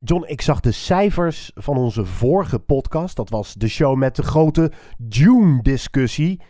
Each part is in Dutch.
John, ik zag de cijfers van onze vorige podcast. Dat was de show met de grote Dune-discussie.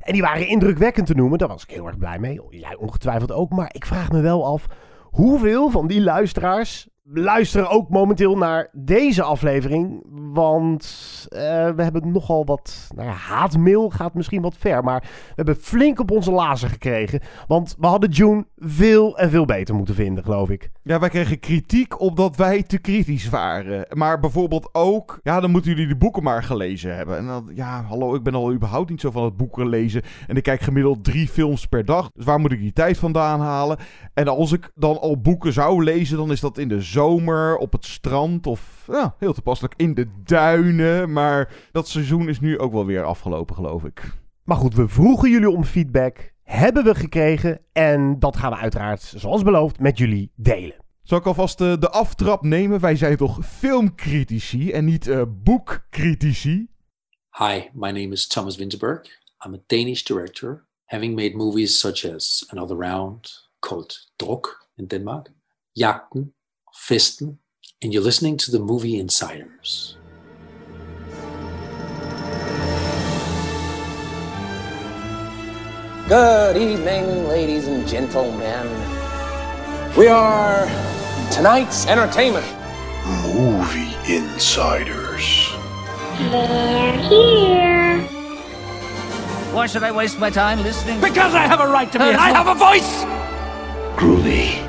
En die waren indrukwekkend te noemen. Daar was ik heel erg blij mee. Jij ongetwijfeld ook. Maar ik vraag me wel af hoeveel van die luisteraars luisteren ook momenteel naar deze aflevering. Want uh, we hebben nogal wat. Nou ja, haatmail gaat misschien wat ver. Maar we hebben flink op onze lazen gekregen. Want we hadden June veel en veel beter moeten vinden, geloof ik. Ja, wij kregen kritiek omdat wij te kritisch waren. Maar bijvoorbeeld ook. Ja, dan moeten jullie de boeken maar gelezen hebben. En dan, ja, hallo, ik ben al überhaupt niet zo van het boeken lezen. En ik kijk gemiddeld drie films per dag. Dus waar moet ik die tijd vandaan halen? En als ik dan al boeken zou lezen, dan is dat in de zomer op het strand of ja, heel toepasselijk in de duinen. Maar dat seizoen is nu ook wel weer afgelopen, geloof ik. Maar goed, we vroegen jullie om feedback. Hebben we gekregen. En dat gaan we uiteraard, zoals beloofd, met jullie delen. Zal ik alvast de, de aftrap nemen? Wij zijn toch filmcritici en niet uh, boekcritici? Hi, my name is Thomas Winterberg. I'm a Danish director, having made movies such as Another Round, called Druk in Denmark, Jagten, Festen, and you're listening to the Movie Insiders. Good evening, ladies and gentlemen. We are tonight's entertainment. Movie Insiders. They're here. Why should I waste my time listening? Because I have a right to be. Uh, I have a voice. Groovy.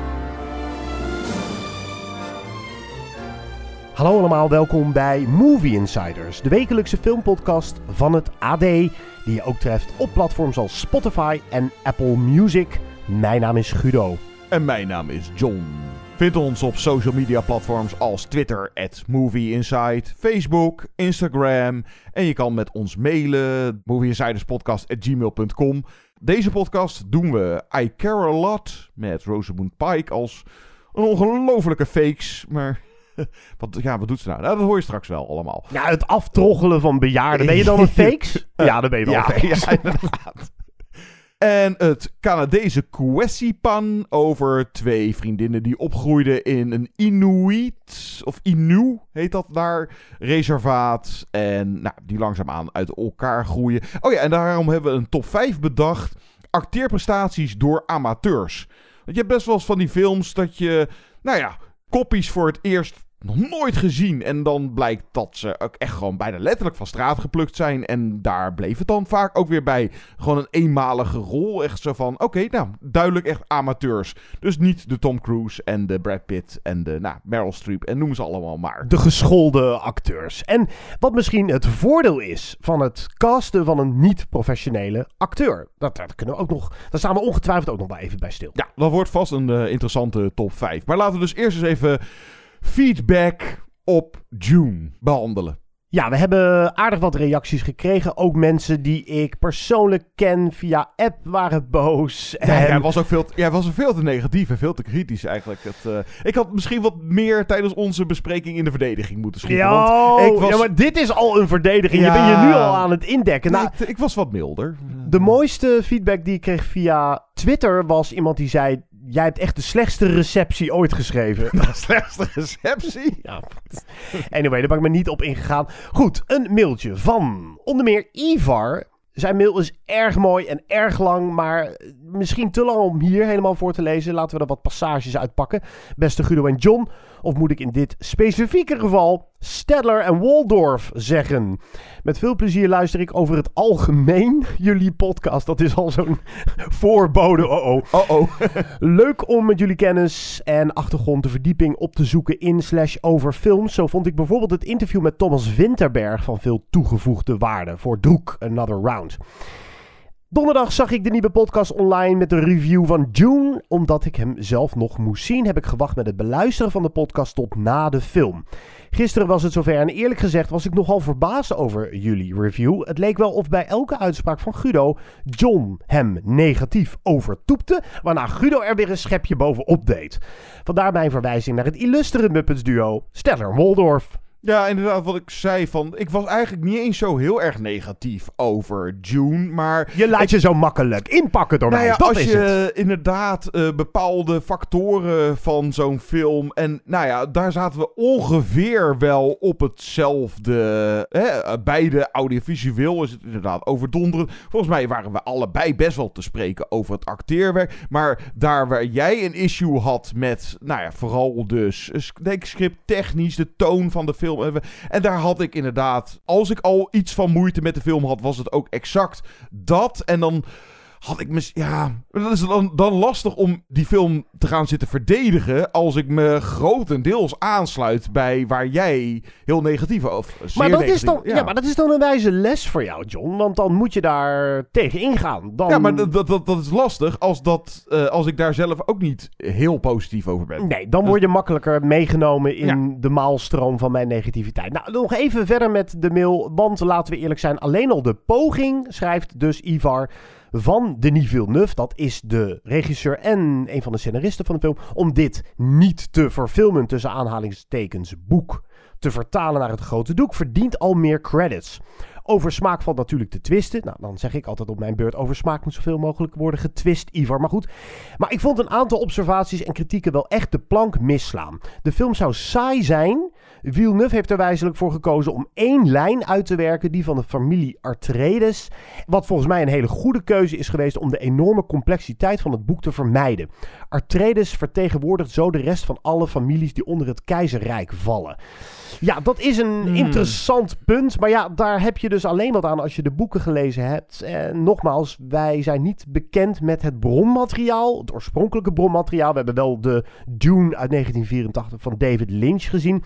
Hallo allemaal, welkom bij Movie Insiders, de wekelijkse filmpodcast van het AD, die je ook treft op platforms als Spotify en Apple Music. Mijn naam is Guido. En mijn naam is John. Vind ons op social media platforms als Twitter, @movieinsight, Facebook, Instagram. En je kan met ons mailen, movieinsiderspodcast.gmail.com. Deze podcast doen we I Care A Lot met Rosamund Pike als een ongelofelijke fakes, maar... Wat, ja, wat doet ze nou? nou? Dat hoor je straks wel allemaal. Ja, het aftroggelen van bejaarden. Ben je dan een fakes? ja, dan ben je wel ja, een fakes. Ja, inderdaad. En het Canadese Kwessipan over twee vriendinnen die opgroeiden in een Inuit, of Inu heet dat daar, reservaat. En nou, die langzaamaan uit elkaar groeien. Oh ja, en daarom hebben we een top 5 bedacht. Acteerprestaties door amateurs. Want je hebt best wel eens van die films dat je, nou ja, koppies voor het eerst nog nooit gezien. En dan blijkt dat ze ook echt gewoon bijna letterlijk van straat geplukt zijn. En daar bleef het dan vaak ook weer bij. Gewoon een eenmalige rol. Echt zo van, oké, nou, duidelijk echt amateurs. Dus niet de Tom Cruise en de Brad Pitt en de nou, Meryl Streep en noem ze allemaal maar. De geschoolde acteurs. En wat misschien het voordeel is van het casten van een niet-professionele acteur. Dat, dat kunnen we ook nog, daar staan we ongetwijfeld ook nog wel even bij stil. Ja, dat wordt vast een uh, interessante top 5. Maar laten we dus eerst eens even feedback op June behandelen. Ja, we hebben aardig wat reacties gekregen. Ook mensen die ik persoonlijk ken via app waren boos. En... Ja, jij, was ook veel te, jij was veel te negatief en veel te kritisch eigenlijk. Het, uh, ik had misschien wat meer tijdens onze bespreking in de verdediging moeten schieten. Ik was... ja maar dit is al een verdediging. Ja. Je bent je nu al aan het indekken. Nou, ik, ik was wat milder. De mooiste feedback die ik kreeg via Twitter was iemand die zei... Jij hebt echt de slechtste receptie ooit geschreven. De slechtste receptie? Ja. Anyway, daar ben ik me niet op ingegaan. Goed, een mailtje van onder meer Ivar. Zijn mail is erg mooi en erg lang, maar misschien te lang om hier helemaal voor te lezen. Laten we er wat passages uitpakken. Beste Guido en John, of moet ik in dit specifieke geval Stedler en Waldorf zeggen? Met veel plezier luister ik over het algemeen jullie podcast. Dat is al zo'n voorbode. Oh oh. oh, oh. Leuk om met jullie kennis en achtergrond de verdieping op te zoeken in slash over films. Zo vond ik bijvoorbeeld het interview met Thomas Winterberg van veel toegevoegde waarde voor Droek Another Round. Donderdag zag ik de nieuwe podcast online met de review van June. Omdat ik hem zelf nog moest zien, heb ik gewacht met het beluisteren van de podcast tot na de film. Gisteren was het zover en eerlijk gezegd was ik nogal verbaasd over jullie review. Het leek wel of bij elke uitspraak van Guido John hem negatief overtoepte, waarna Guido er weer een schepje bovenop deed. Vandaar mijn verwijzing naar het illustere Muppets duo Stellar Waldorf. Ja, inderdaad, wat ik zei van... Ik was eigenlijk niet eens zo heel erg negatief over June, maar... Je laat je zo makkelijk inpakken door Nou mij, ja, dat als is je het. inderdaad eh, bepaalde factoren van zo'n film... En nou ja, daar zaten we ongeveer wel op hetzelfde... Hè, eh, beide audiovisueel is het inderdaad overdonderend. Volgens mij waren we allebei best wel te spreken over het acteerwerk. Maar daar waar jij een issue had met... Nou ja, vooral dus... eh, Denk script technisch, de toon van de film... En daar had ik inderdaad... Als ik al iets van moeite met de film had, was het ook exact dat. En dan had ik mis... Ja, dat is dan, dan lastig om die film te gaan zitten verdedigen... als ik me grotendeels aansluit bij waar jij heel negatief over... Maar dat, is dan, ja. maar dat is dan een wijze les voor jou, John. Want dan moet je daar tegen ingaan. Dan... Ja, maar dat, dat, dat, dat is lastig als, dat, eh, als ik daar zelf ook niet heel positief over ben. Nee, dan word je makkelijker meegenomen in de maalstroom van mijn negativiteit. Nou, nog even verder met de mail. Want laten we eerlijk zijn, alleen al de poging, schrijft dus Ivar van Denis Villeneuve. Dat is de regisseur en een van de scenaristen van de film. Om dit niet te verfilmen tussen aanhalingstekens boek te vertalen naar het grote doek, verdient al meer credits. Over smaak valt natuurlijk te twisten. Nou, dan zeg ik altijd op mijn beurt: over smaak moet zoveel mogelijk worden getwist, Ivar. Maar goed. Maar ik vond een aantal observaties en kritieken wel echt de plank misslaan. De film zou saai zijn. Villeneuve heeft er wijzelijk voor gekozen om één lijn uit te werken, die van de familie Artredes. Wat volgens mij een hele goede keuze is geweest om de enorme complexiteit van het boek te vermijden. Artredes vertegenwoordigt zo de rest van alle families die onder het keizerrijk vallen. Ja, dat is een Hmm. interessant punt. Maar ja, daar heb je dus alleen wat aan als je de boeken gelezen hebt. En nogmaals, wij zijn niet bekend met het bronmateriaal. Het oorspronkelijke bronmateriaal. We hebben wel de Dune uit 1984 van David Lynch gezien.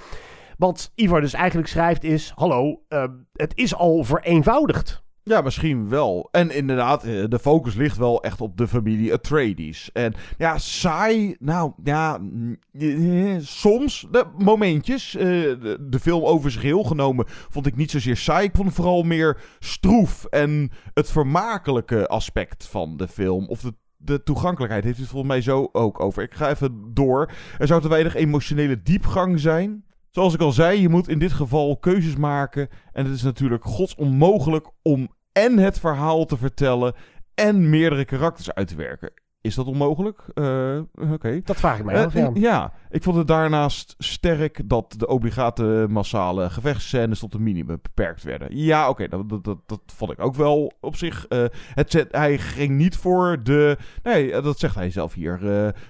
Wat Ivar dus eigenlijk schrijft is... Hallo, eh, het is al vereenvoudigd. Ja, misschien wel. En inderdaad, eh, de focus ligt wel echt op de familie Atreides. En ja, saai, nou ja, mm, eh, soms, de momentjes. eh, de, de film over zich heel genomen vond ik niet zozeer saai. Ik vond het vooral meer stroef. En het vermakelijke aspect van de film, of de de toegankelijkheid heeft het volgens mij zo ook over. Ik ga even door. Er zou te weinig emotionele diepgang zijn. Zoals ik al zei, je moet in dit geval keuzes maken. En het is natuurlijk gods onmogelijk om en het verhaal te vertellen en meerdere karakters uit te werken. Is dat onmogelijk? Eh, Oké. Dat vraag ik mij Eh, af, ja. ja, ik vond het daarnaast sterk dat de obligate massale gevechtsscènes tot een minimum beperkt werden. Ja, oké, dat, dat, dat, dat vond ik ook wel op zich. eh, het zet, hij ging niet voor de. Nee, dat zegt hij zelf hier.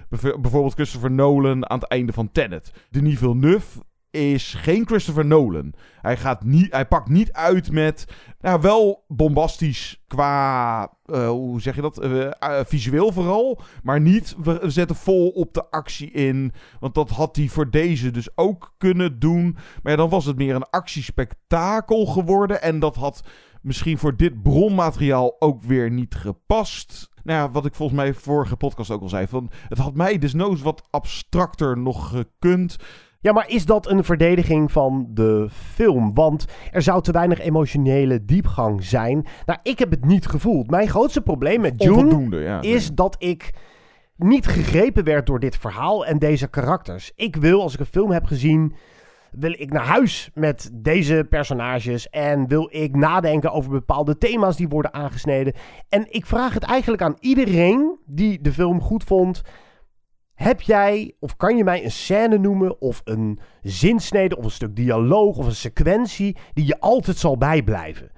Bijvoorbeeld Christopher Nolan aan het einde van Tenet. Denis Villeneuve is geen Christopher Nolan. Hij, gaat niet, hij pakt niet uit met. Nou, wel bombastisch qua. eh, hoe zeg je dat? Eh, visueel vooral. Maar niet. We zetten vol op de actie in. Want dat had hij voor deze dus ook kunnen doen. Maar dan was het meer een actiespektakel geworden. En dat had misschien voor dit bronmateriaal ook weer niet gepast. Nou wat ik volgens mij vorige podcast ook al zei. Van, het had mij desnoods wat abstracter nog gekund. Ja, maar is dat een verdediging van de film? Want er zou te weinig emotionele diepgang zijn. Nou, ik heb het niet gevoeld. Mijn grootste probleem met June ja. is dat ik niet gegrepen werd door dit verhaal en deze karakters. Ik wil, als ik een film heb gezien, wil ik naar huis met deze personages en wil ik nadenken over bepaalde thema's die worden aangesneden. En ik vraag het eigenlijk aan iedereen die de film goed vond. Heb jij, of kan je mij een scène noemen, of een zinsnede, of een stuk dialoog, of een sequentie die je altijd zal bijblijven?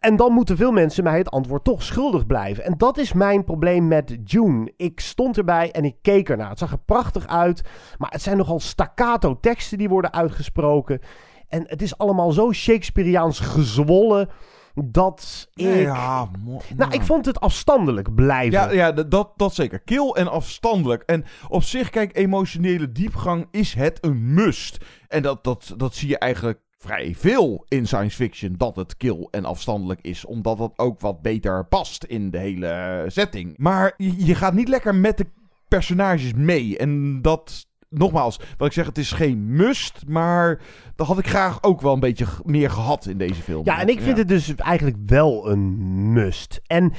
En dan moeten veel mensen mij het antwoord toch schuldig blijven. En dat is mijn probleem met June. Ik stond erbij en ik keek ernaar. Het zag er prachtig uit, maar het zijn nogal staccato teksten die worden uitgesproken. En het is allemaal zo Shakespeareaans gezwollen dat ik... Ja, mo- Nou, ik vond het afstandelijk blijven. Ja, ja dat, dat zeker. Kil en afstandelijk. En op zich, kijk, emotionele diepgang is het een must. En dat, dat, dat zie je eigenlijk vrij veel in science fiction dat het kil en afstandelijk is. Omdat dat ook wat beter past in de hele setting. Maar je gaat niet lekker met de personages mee. En dat, nogmaals, wat ik zeg, het is geen must. Maar dat had ik graag ook wel een beetje meer gehad in deze film. Ja, en ik vind het dus eigenlijk wel een must. En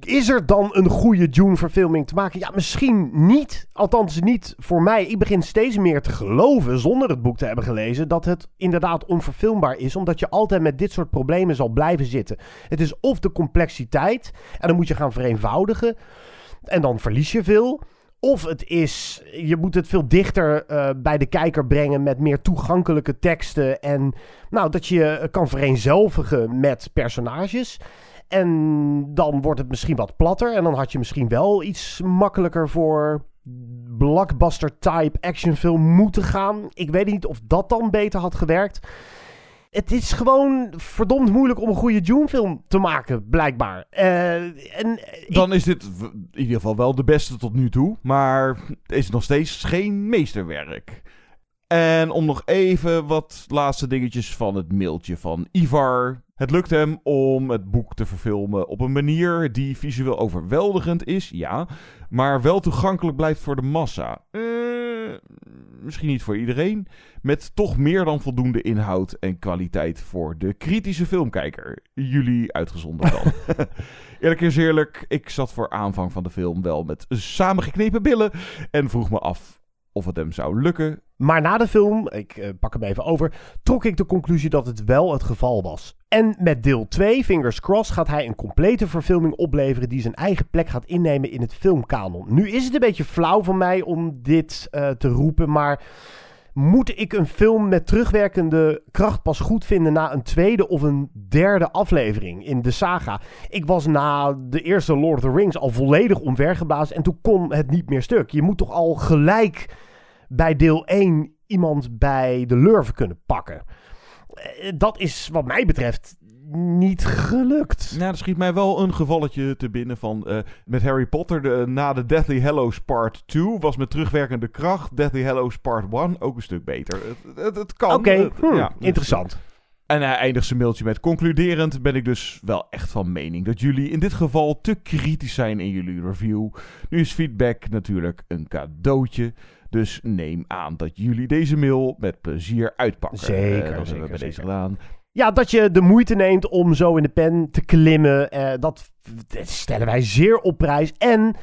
is er dan een goede Dune-verfilming te maken? Ja, misschien niet. Althans, niet voor mij. Ik begin steeds meer te geloven, zonder het boek te hebben gelezen, dat het inderdaad onverfilmbaar is. Omdat je altijd met dit soort problemen zal blijven zitten. Het is of de complexiteit, en dan moet je gaan vereenvoudigen. En dan verlies je veel. Of het is, je moet het veel dichter eh, bij de kijker brengen met meer toegankelijke teksten. En nou, dat je kan vereenzelvigen met personages. En dan wordt het misschien wat platter. En dan had je misschien wel iets makkelijker voor blockbuster-type actionfilm moeten gaan. Ik weet niet of dat dan beter had gewerkt. Het is gewoon verdomd moeilijk om een goede Dune-film te maken, blijkbaar. Eh, en ik- Dan is dit in ieder geval wel de beste tot nu toe. Maar het is nog steeds geen meesterwerk. En om nog even wat laatste dingetjes van het mailtje van Ivar. Het lukt hem om het boek te verfilmen op een manier die visueel overweldigend is, ja. Maar wel toegankelijk blijft voor de massa. Eh, misschien niet voor iedereen. Met toch meer dan voldoende inhoud en kwaliteit voor de kritische filmkijker. Jullie uitgezonderd dan. Eerlijk is eerlijk, ik zat voor aanvang van de film wel met samengeknepen billen. En vroeg me af of het hem zou lukken. Maar na de film, ik eh, pak hem even over, trok ik de conclusie dat het wel het geval was. En met deel 2, Fingers Crossed, gaat hij een complete verfilming opleveren die zijn eigen plek gaat innemen in het filmkanon. Nu is het een beetje flauw van mij om dit eh, te roepen, maar moet ik een film met terugwerkende kracht pas goed vinden na een tweede of een derde aflevering in de saga? Ik was na de eerste Lord of the Rings al volledig omvergeblazen en toen kon het niet meer stuk. Je moet toch al gelijk bij deel 1 iemand bij de lurven kunnen pakken. Eh, Dat is wat mij betreft niet gelukt. Nou, er schiet mij wel een gevalletje te binnen van... eh, met Harry Potter, de, na de Deathly Hallows Part 2... was met terugwerkende kracht Deathly Hallows Part 1 ook een stuk beter. Het, het, het kan. Oké, Het- hm, ja. interessant. En hij eindigt zijn mailtje met... Concluderend ben ik dus wel echt van mening... dat jullie in dit geval te kritisch zijn in jullie review. Nu is feedback natuurlijk een cadeautje... Dus neem aan dat jullie deze mail met plezier uitpakken. Zeker, Eh, dat hebben zeker, we bij deze zeker. gedaan. Ja, dat je de moeite neemt om zo in de pen te klimmen, eh, dat, dat stellen wij zeer op prijs. En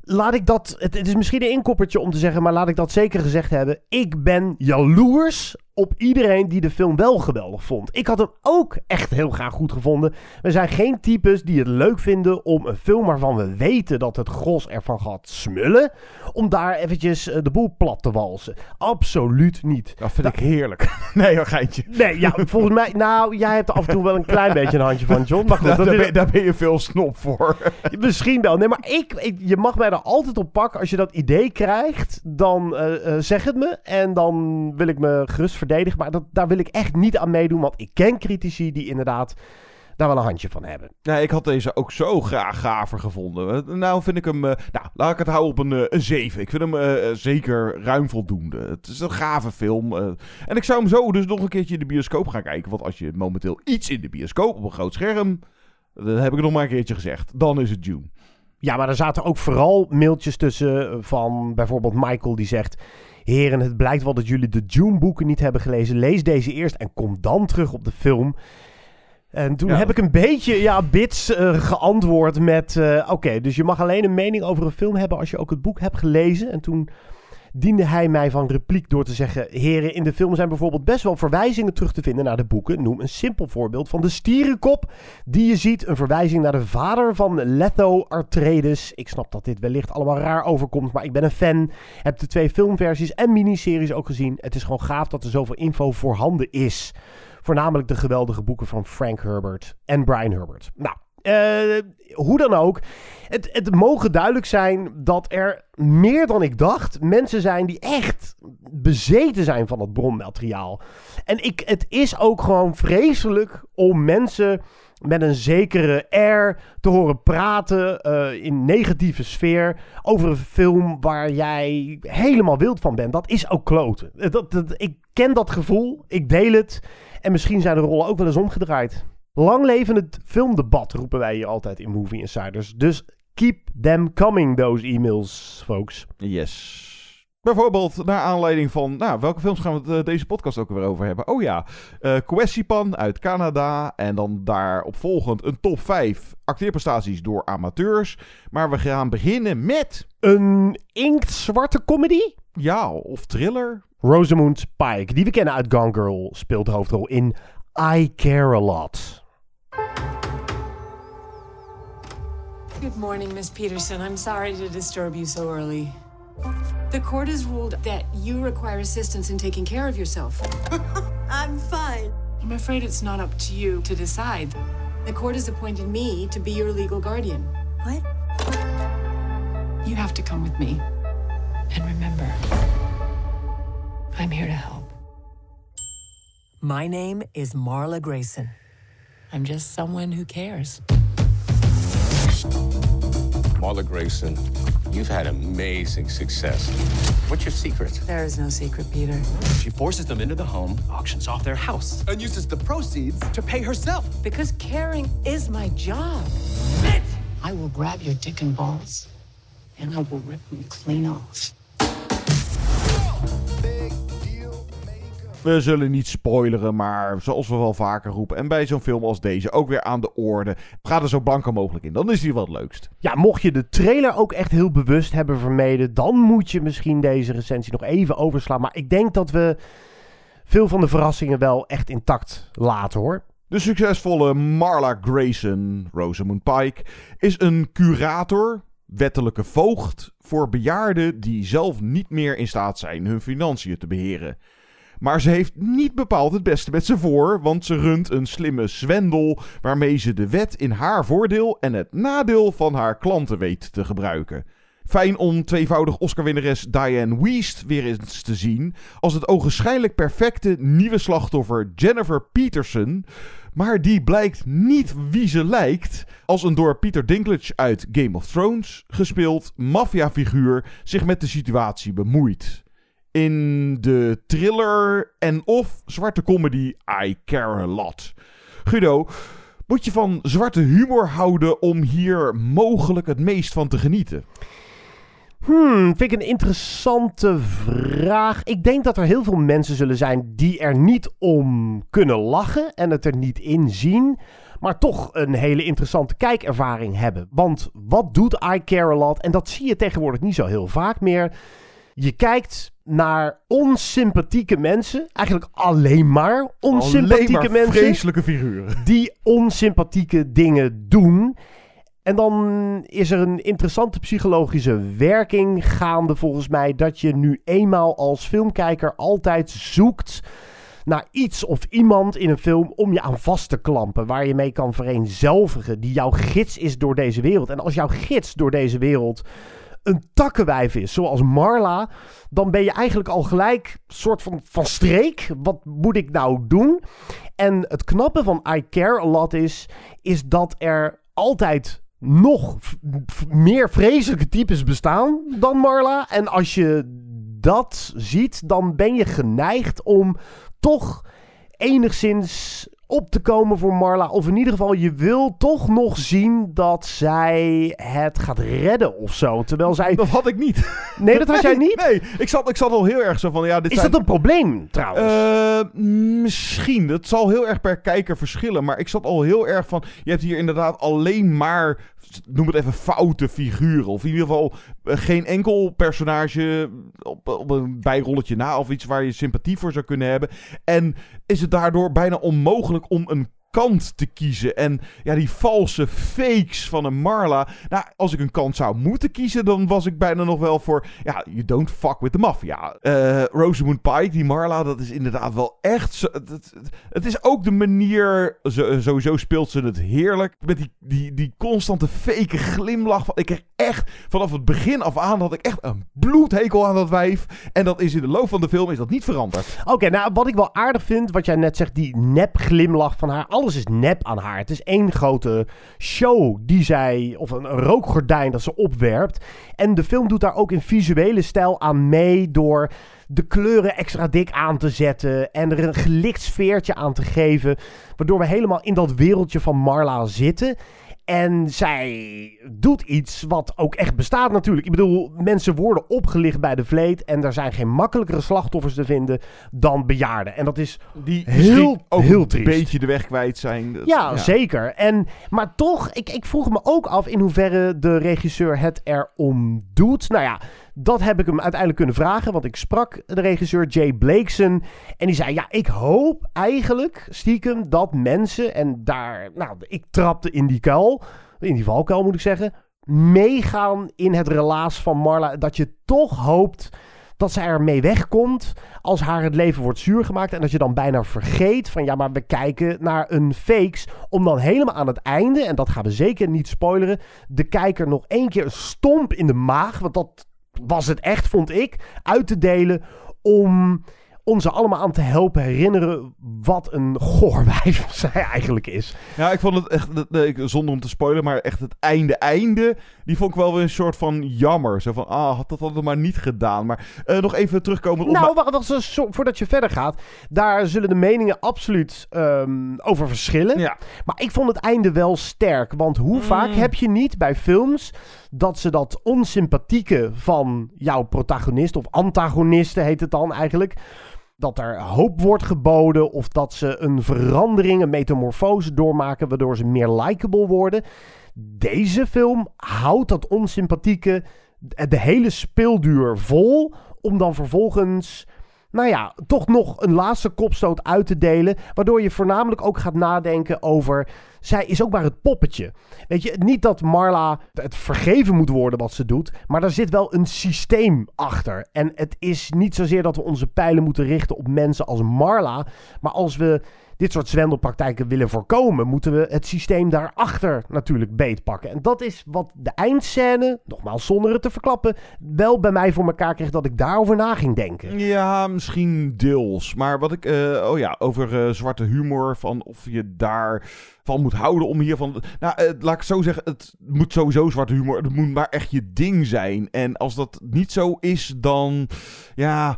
laat ik dat, het, het is misschien een inkoppertje om te zeggen, maar laat ik dat zeker gezegd hebben. Ik ben jaloers op iedereen die de film wel geweldig vond. Ik had hem ook echt heel graag goed gevonden. We zijn geen types die het leuk vinden om een film waarvan we weten dat het gros ervan gaat smullen, om daar eventjes eh, de boel plat te walsen. Absoluut niet. Dat vind ik heerlijk. nee, een geintje. Nee, ja, volgens mij... Nou, jij hebt af en toe wel een klein beetje een handje van, John. Maar goed, Daar, dat daar is, ben, daar ben je veel snop voor. misschien wel. Nee, maar ik, ik- je mag mij er altijd op pakken. Als je dat idee krijgt, dan eh, eh, zeg het me. En dan wil ik me gerust verdedigen. Maar dat, daar wil ik echt niet aan meedoen. Want ik ken critici die inderdaad daar wel een handje van hebben. Ja, ik had deze ook zo graag gaver gevonden. Nou vind ik hem... eh, nou, laat ik het houden op een, eh, een 7. Ik vind hem eh, zeker ruim voldoende. Het is een gave film. en ik zou hem zo dus nog een keertje in de bioscoop gaan kijken. Want als je momenteel iets in de bioscoop op een groot scherm... Dan heb ik nog maar een keertje gezegd. Dan is het June. Ja, maar er zaten ook vooral mailtjes tussen van bijvoorbeeld Michael die zegt... Heren, het blijkt wel dat jullie de Dune-boeken niet hebben gelezen. Lees deze eerst en kom dan terug op de film. En toen Ja. heb ik een beetje, ja, bits eh, geantwoord met... eh, Oké, dus je mag alleen een mening over een film hebben als je ook het boek hebt gelezen. En toen diende hij mij van repliek door te zeggen... Heren, in de film zijn bijvoorbeeld best wel verwijzingen terug te vinden naar de boeken. Noem een simpel voorbeeld van de stierenkop die je ziet. Een verwijzing naar de vader van Letho Atreides. Ik snap dat dit wellicht allemaal raar overkomt, maar ik ben een fan. Heb de twee filmversies en miniseries ook gezien. Het is gewoon gaaf dat er zoveel info voorhanden is. Voornamelijk de geweldige boeken van Frank Herbert en Brian Herbert. Nou, eh, hoe dan ook. Het, het mogen duidelijk zijn dat er meer dan ik dacht mensen zijn die echt bezeten zijn van het bronmateriaal. En ik, het is ook gewoon vreselijk om mensen met een zekere air te horen praten uh, in negatieve sfeer over een film waar jij helemaal wild van bent. Dat is ook kloten. Dat, dat, ik ken dat gevoel, ik deel het en misschien zijn de rollen ook wel eens omgedraaid. Lang leven het filmdebat roepen wij hier altijd in Movie Insiders. Dus keep them coming, those emails, folks. Yes. Bijvoorbeeld naar aanleiding van, nou, welke films gaan we het, uh, deze podcast ook weer over hebben? Oh ja, uh, Kwessipan uit Canada en dan daarop volgend een top 5 acteerprestaties door amateurs. Maar we gaan beginnen met... Een inktzwarte comedy? Ja, of thriller. Rosamund Pike, die we kennen uit Gone Girl, speelt de hoofdrol in I Care A Lot. Good morning, Miss Peterson. I'm sorry to disturb you so early. The court has ruled that you require assistance in taking care of yourself. I'm fine. I'm afraid it's not up to you to decide. The court has appointed me to be your legal guardian. What? You have to come with me. And remember, I'm here to help. My name is Marla Grayson. I'm just someone who cares. Marla Grayson, you've had amazing success. What's your secret? There is no secret, Peter. She forces them into the home, auctions off their house, and uses the proceeds to pay herself. Because caring is my job. Bitch! I will grab your dick and balls, and I will rip them clean off. We zullen niet spoileren, maar zoals we wel vaker roepen. En bij zo'n film als deze ook weer aan de orde. Ga er zo blanco mogelijk in. Dan is die wel het leukst. Ja, mocht je de trailer ook echt heel bewust hebben vermeden. dan moet je misschien deze recensie nog even overslaan. Maar ik denk dat we veel van de verrassingen wel echt intact laten hoor. De succesvolle Marla Grayson, Rosamund Pike, is een curator, wettelijke voogd voor bejaarden die zelf niet meer in staat zijn hun financiën te beheren. Maar ze heeft niet bepaald het beste met ze voor, want ze runt een slimme zwendel waarmee ze de wet in haar voordeel en het nadeel van haar klanten weet te gebruiken. Fijn om tweevoudig Oscar-winnares Diane Wiest weer eens te zien als het ogenschijnlijk perfecte nieuwe slachtoffer Jennifer Peterson. Maar die blijkt niet wie ze lijkt als een door Peter Dinklage uit Game of Thrones gespeeld maffiafiguur zich met de situatie bemoeit in de thriller en of zwarte comedy I Care A Lot. Guido, moet je van zwarte humor houden om hier mogelijk het meest van te genieten? Hmm, vind ik een interessante vraag. Ik denk dat er heel veel mensen zullen zijn die er niet om kunnen lachen en het er niet in zien, maar toch een hele interessante kijkervaring hebben. Want wat doet I Care A Lot? En dat zie je tegenwoordig niet zo heel vaak meer. Je kijkt naar onsympathieke mensen. Eigenlijk alleen maar onsympathieke alleen maar mensen. Vreselijke figuren. Die onsympathieke dingen doen. En dan is er een interessante psychologische werking gaande volgens mij. Dat je nu eenmaal als filmkijker altijd zoekt naar iets of iemand in een film om je aan vast te klampen. Waar je mee kan vereenzelvigen. Die jouw gids is door deze wereld. En als jouw gids door deze wereld een takkenwijf is, zoals Marla, dan ben je eigenlijk al gelijk soort van, van streek. Wat moet ik nou doen? En het knappe van I Care A Lot is, is dat er altijd nog meer vreselijke types bestaan dan Marla. En als je dat ziet, dan ben je geneigd om toch enigszins op te komen voor Marla. Of in ieder geval, je wil toch nog zien dat zij het gaat redden of zo. Terwijl zij... Dat had ik niet. Nee, dat had jij niet? Nee, ik zat, ik zat al heel erg zo van... Ja, dit Is dat een probleem trouwens? Uh, misschien. Dat zal heel erg per kijker verschillen. Maar ik zat al heel erg van... Je hebt hier inderdaad alleen maar noem het even foute figuren. Of in ieder geval eh, geen enkel personage op, op, een bijrolletje na of iets waar je sympathie voor zou kunnen hebben. En is het daardoor bijna onmogelijk om een kant te kiezen. En ja, die valse fakes van een Marla. Nou, als ik een kant zou moeten kiezen, dan was ik bijna nog wel voor. Ja, you don't fuck with the mafia. Uh, Rosamund Pike, die Marla, dat is inderdaad wel echt. Zo, het, het, is ook de manier. sowieso speelt ze het heerlijk. Met die, die, die constante fake glimlach. Ik kreeg echt vanaf het begin af aan had ik echt een bloedhekel aan dat wijf. En dat is in de loop van de film is dat niet veranderd. Oké, nou wat ik wel aardig vind, wat jij net zegt, die nep glimlach van haar alles is nep aan haar. Het is één grote show die zij, of een, rookgordijn dat ze opwerpt. En de film doet daar ook in visuele stijl aan mee door de kleuren extra dik aan te zetten en er een gelicht sfeertje aan te geven, waardoor we helemaal in dat wereldje van Marla zitten. En zij doet iets wat ook echt bestaat natuurlijk. Ik bedoel, mensen worden opgelicht bij de vleet. En er zijn geen makkelijkere slachtoffers te vinden dan bejaarden. En dat is Die heel, ook heel een triest. beetje de weg kwijt zijn. Dat- Ja, zeker. En, maar toch, ik, ik vroeg me ook af in hoeverre de regisseur het erom doet. Nou ja, dat heb ik hem uiteindelijk kunnen vragen. Want ik sprak de regisseur Jay Blakeson. En die zei, ja, ik hoop eigenlijk stiekem dat mensen... En daar, nou, ik trapte in die kuil. In die valkuil moet ik zeggen. Meegaan in het relaas van Marla. Dat je toch hoopt dat zij ermee wegkomt als haar het leven wordt zuur gemaakt. En dat je dan bijna vergeet van ja, maar we kijken naar een fakes. Om dan helemaal aan het einde, en dat gaan we zeker niet spoileren, de kijker nog één keer een stomp in de maag. Want dat was het echt, vond ik, uit te delen om ons allemaal aan te helpen herinneren wat een goorwijf zij eigenlijk is. Ja, ik vond het echt, zonder om te spoilen, maar echt het einde, einde, die vond ik wel weer een soort van jammer. Zo van, ah, had dat dan maar niet gedaan. Maar eh, nog even terugkomen op... Nou, voordat je verder gaat. Daar zullen de meningen absoluut ehm, over verschillen. Ja. Maar ik vond het einde wel sterk. Want hoe vaak heb je niet bij films dat ze dat onsympathieke van jouw protagonist, of antagonisten heet het dan eigenlijk. Dat er hoop wordt geboden of dat ze een verandering, een metamorfose doormaken, waardoor ze meer likable worden. Deze film houdt dat onsympathieke de hele speelduur vol, om dan vervolgens nou ja, toch nog een laatste kopstoot uit te delen. Waardoor je voornamelijk ook gaat nadenken over. Zij is ook maar het poppetje. Weet je, niet dat Marla het vergeven moet worden wat ze doet. Maar er zit wel een systeem achter. En het is niet zozeer dat we onze pijlen moeten richten op mensen als Marla. Maar als we dit soort zwendelpraktijken willen voorkomen, moeten we het systeem daarachter natuurlijk beetpakken. En dat is wat de eindscène, nogmaals zonder het te verklappen, wel bij mij voor elkaar kreeg dat ik daarover na ging denken. Ja, misschien deels. Maar wat ik, eh, oh ja, over eh, zwarte humor, van of je daar van moet houden om hiervan. Nou, eh, laat ik zo zeggen, het moet sowieso zwarte humor. Het moet maar echt je ding zijn. En als dat niet zo is, dan ja.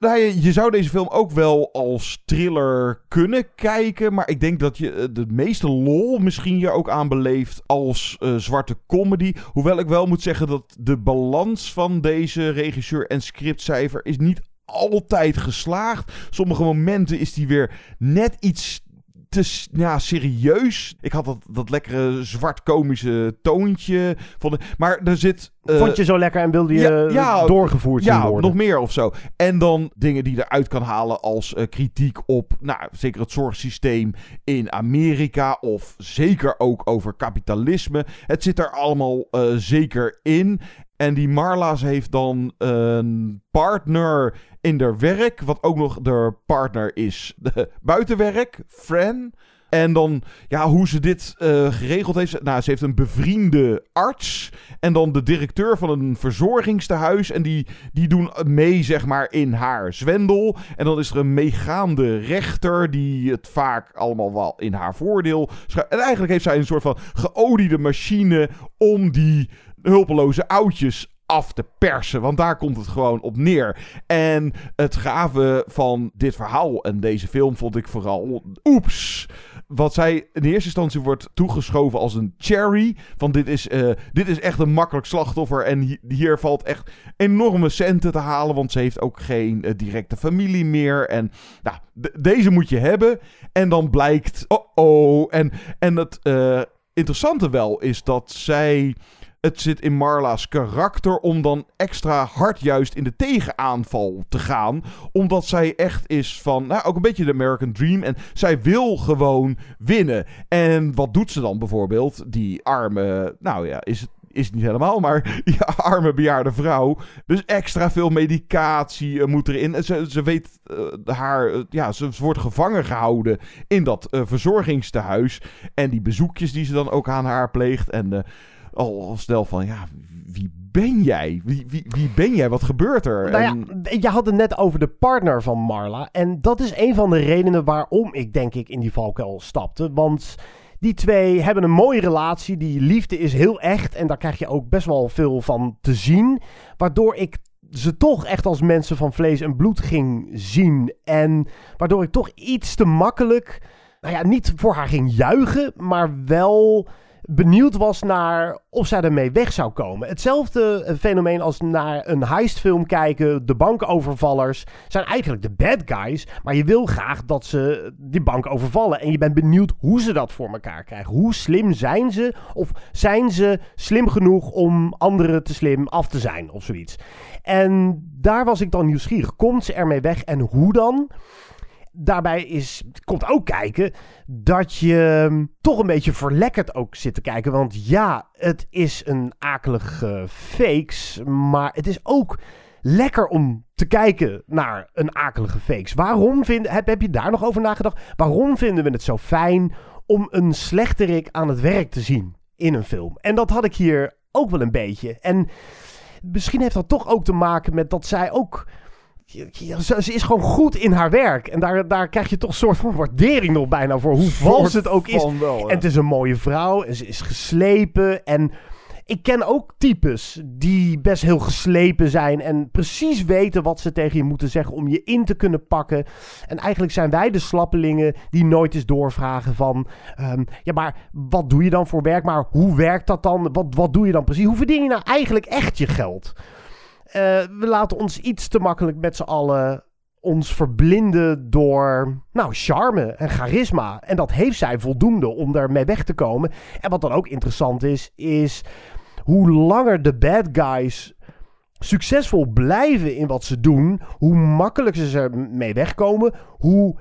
Nou, je, zou deze film ook wel als thriller kunnen kijken. Maar ik denk dat je eh, de meeste lol misschien je ook aanbeleeft als eh, zwarte comedy. Hoewel ik wel moet zeggen dat de balans van deze regisseur en scriptcijfer is niet altijd geslaagd. Sommige momenten is die weer net iets te ja, serieus. Ik had dat, dat lekkere zwart-komische toontje. Maar er zit... eh, Vond je zo lekker en wilde je doorgevoerd ja, worden? nog meer of zo. En dan dingen die eruit kan halen als eh, kritiek op, nou, zeker het zorgsysteem in Amerika. Of zeker ook over kapitalisme. Het zit er allemaal eh, zeker in. En die Marla's heeft dan een partner in haar werk. Wat ook nog de partner is buitenwerk, Fran. En dan, ja, hoe ze dit eh, geregeld heeft. Nou, ze heeft een bevriende arts. En dan de directeur van een verzorgingstehuis. En die, die doen mee, zeg maar, in haar zwendel. En dan is er een meegaande rechter. Die het vaak allemaal wel in haar voordeel. En eigenlijk heeft zij een soort van geoliede machine. om die hulpeloze oudjes af te persen. Want daar komt het gewoon op neer. En het gave van dit verhaal en deze film vond ik vooral... Oeps! Wat zij in eerste instantie wordt toegeschoven als een cherry. Van dit is, eh, dit is echt een makkelijk slachtoffer. En hi- hier valt echt enorme centen te halen. Want ze heeft ook geen eh, directe familie meer. En nou, de- deze moet je hebben. En dan blijkt... Oh oh. En, en het eh, interessante wel is dat zij... Het zit in Marla's karakter om dan extra hard juist in de tegenaanval te gaan. Omdat zij echt is van, nou ook een beetje de American Dream. En zij wil gewoon winnen. En wat doet ze dan bijvoorbeeld? Die arme, nou ja, is het is niet helemaal, maar die arme bejaarde vrouw. Dus extra veel medicatie eh, moet erin. En Ze, weet eh, haar, eh, ja, ze, ze wordt gevangen gehouden in dat eh, verzorgingstehuis. En die bezoekjes die ze dan ook aan haar pleegt. En al, snel van, ja, wie ben jij? Wie, wie, wie ben jij? Wat gebeurt er? Nou En- ja, je had het net over de partner van Marla. En dat is een van de redenen waarom ik denk ik in die valkuil stapte. Want die twee hebben een mooie relatie. Die liefde is heel echt. En daar krijg je ook best wel veel van te zien. Waardoor ik ze toch echt als mensen van vlees en bloed ging zien. En waardoor ik toch iets te makkelijk, nou ja, niet voor haar ging juichen, maar wel benieuwd was naar of zij ermee weg zou komen. Hetzelfde eh, fenomeen als naar een heistfilm kijken. De bankovervallers zijn eigenlijk de bad guys. Maar je wil graag dat ze die bank overvallen. En je bent benieuwd hoe ze dat voor elkaar krijgen. Hoe slim zijn ze? Of zijn ze slim genoeg om anderen te slim af te zijn? Of zoiets. En daar was ik dan nieuwsgierig. Komt ze ermee weg en hoe dan? Daarbij is, komt ook kijken dat je hm, toch een beetje verlekkerd ook zit te kijken. Want ja, het is een akelige fakes, maar het is ook lekker om te kijken naar een akelige fakes. Waarom vind, heb, heb je daar nog over nagedacht? Waarom vinden we het zo fijn om een slechterik aan het werk te zien in een film? En dat had ik hier ook wel een beetje. En misschien heeft dat toch ook te maken met dat zij ook ze, ze is gewoon goed in haar werk. En daar, daar krijg je toch een soort van waardering nog bijna voor. Hoe vals het ook is. wel, ja. en het is een mooie vrouw. En ze is geslepen. En ik ken ook types die best heel geslepen zijn. En precies weten wat ze tegen je moeten zeggen om je in te kunnen pakken. En eigenlijk zijn wij de slappelingen die nooit eens doorvragen van... ehm, ja, maar wat doe je dan voor werk? Maar hoe werkt dat dan? Wat, wat doe je dan precies? Hoe verdien je nou eigenlijk echt je geld? Eh, we laten ons iets te makkelijk met z'n allen ons verblinden door, nou, charme en charisma. En dat heeft zij voldoende om daarmee weg te komen. En wat dan ook interessant is, is hoe langer de bad guys succesvol blijven in wat ze doen, hoe makkelijker ze ermee wegkomen, hoe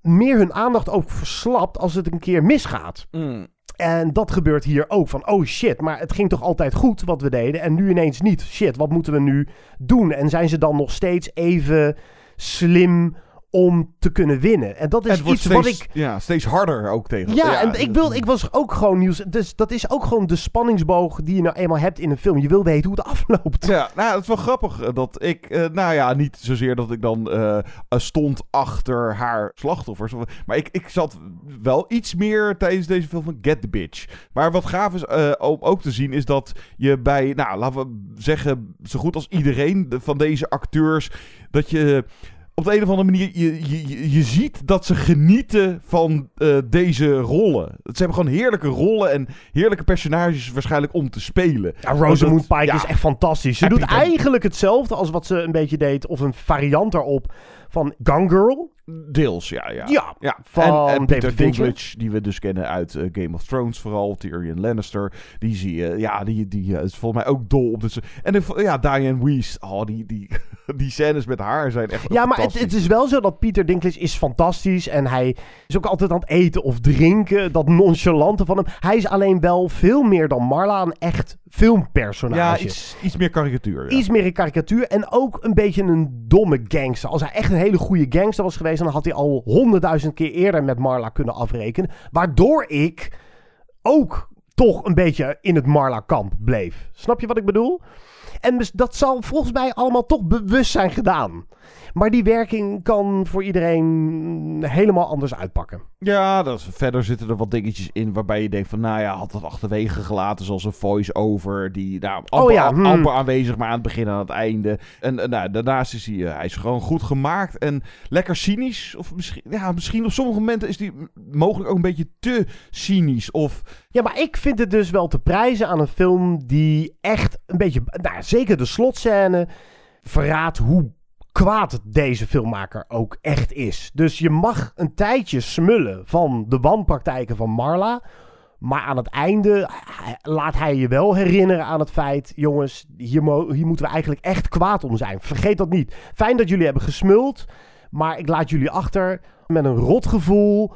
meer hun aandacht ook verslapt als het een keer misgaat. Mm. En dat gebeurt hier ook. Van, oh shit, maar het ging toch altijd goed wat we deden. En nu ineens niet. Shit, wat moeten we nu doen? En zijn ze dan nog steeds even slim om te kunnen winnen? En dat is iets steeds, wat ik... ja, steeds harder ook tegen. Ja, en ik, wil, ik was ook gewoon nieuws. Dus dat is ook gewoon de spanningsboog die je nou eenmaal hebt in een film. Je wil weten hoe het afloopt. Ja, nou, het is wel grappig eh, dat ik, eh, nou ja, niet zozeer dat ik dan eh, stond achter haar slachtoffers. Maar ik, ik zat wel iets meer tijdens deze film van Get the Bitch. Maar wat gaaf is om ook te zien is dat je bij, nou, laten we zeggen, zo goed als iedereen de- van deze acteurs, dat je op de een of andere manier, je, je, je- ziet dat ze genieten van eh, deze rollen. Ze hebben gewoon heerlijke rollen en heerlijke personages waarschijnlijk om te spelen. Ja, Rosamund Pike ja. is echt fantastisch. Ze doet eigenlijk hetzelfde als wat ze een beetje deed. Of een variant erop van Gone Girl. Deels, ja. Ja, Ja, ja. van en, Peter. Dinklage, die we dus kennen uit eh, Game of Thrones vooral. Tyrion Lannister. Die zie je, ja, die, die eh, is volgens mij ook dol op dit. En de, ja, Diane Weiss. Oh, die, die, die scènes met haar zijn echt Ja, maar het, het is wel zo dat Pieter Dinklage is fantastisch. En hij is ook altijd aan het eten of drinken. Dat nonchalante van hem. Hij is alleen wel veel meer dan Marla een echt filmpersonage. Ja, iets, iets meer karikatuur. Ja. Iets meer een karikatuur en ook een beetje een domme gangster. Als hij echt een hele goede gangster was geweest, dan had hij al honderdduizend keer eerder met Marla kunnen afrekenen. Waardoor ik ook toch een beetje in het Marla-kamp bleef. Snap je wat ik bedoel? En dus dat zal volgens mij allemaal toch bewust zijn gedaan. Maar die werking kan voor iedereen helemaal anders uitpakken. Ja, dat is, verder zitten er wat dingetjes in waarbij je denkt van, nou ja, had dat achterwege gelaten, zoals een voice-over, die nou, amper, Oh ja, hmm. amper aanwezig, maar aan het begin en aan het einde. En nou, daarnaast is hij, eh, hij is gewoon goed gemaakt en lekker cynisch. Of misschien, ja, misschien op sommige momenten is hij mogelijk ook een beetje te cynisch. Of, Ja, maar ik vind het dus wel te prijzen aan een film die echt een beetje, nou, zeker de slotscène, verraadt hoe kwaad deze filmmaker ook echt is. Dus je mag een tijdje smullen van de wanpraktijken van Marla. Maar aan het einde eh, laat hij je wel herinneren aan het feit... jongens, hier, hier moeten we eigenlijk echt kwaad om zijn. Vergeet dat niet. Fijn dat jullie hebben gesmuld. Maar ik laat jullie achter met een rotgevoel...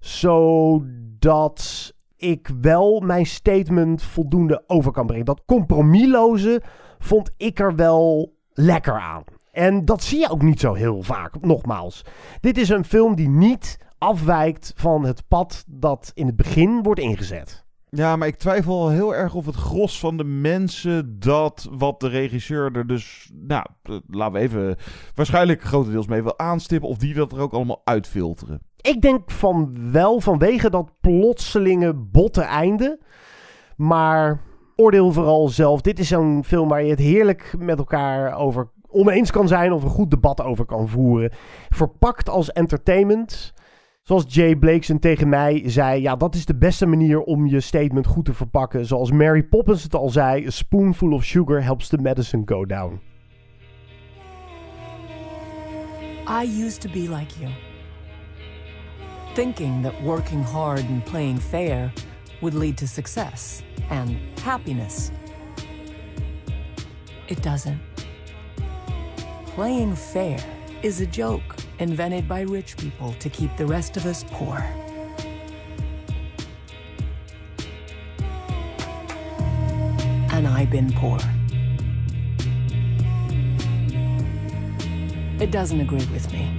zodat ik wel mijn statement voldoende over kan brengen. Dat compromisloze vond ik er wel lekker aan. En dat zie je ook niet zo heel vaak, nogmaals. Dit is een film die niet afwijkt van het pad dat in het begin wordt ingezet. Ja, maar ik twijfel heel erg of het gros van de mensen dat wat de regisseur er dus, nou, laten we even waarschijnlijk grotendeels mee wil aanstippen, of die dat er ook allemaal uitfilteren. Ik denk van wel vanwege dat plotselinge botte einde. Maar oordeel vooral zelf. Dit is zo'n film waar je het heerlijk met elkaar over oneens kan zijn of een goed debat over kan voeren. Verpakt als entertainment. Zoals Jay Blakeson tegen mij zei, ja, dat is de beste manier om je statement goed te verpakken. Zoals Mary Poppins het al zei, a spoonful of sugar helps the medicine go down. I used to be like you. Thinking that working hard and playing fair would lead to success and happiness. It doesn't. Playing fair is a joke invented by rich people to keep the rest of us poor. And I've been poor. It doesn't agree with me.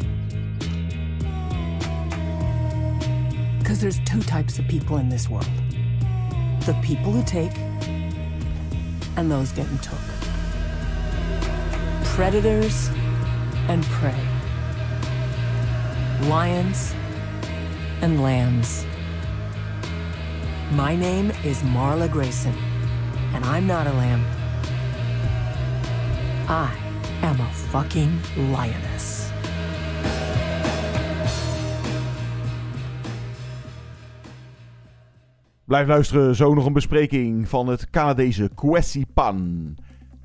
Because there's two types of people in this world the people who take, and those getting took. Predators and prey. Lions and lambs. My name is Marla Grayson, and I'm not a lamb. I am a fucking lioness. Blijf luisteren, zo nog een bespreking van het Canadese Kwesipan.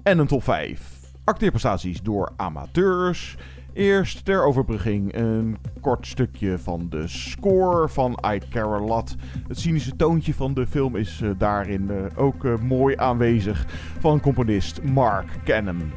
En een top 5. Acteerprestaties door amateurs. Eerst ter overbrugging een kort stukje van de score van I Care A Lot. Het cynische toontje van de film is uh, daarin uh, ook uh, mooi aanwezig van componist Mark Cannon.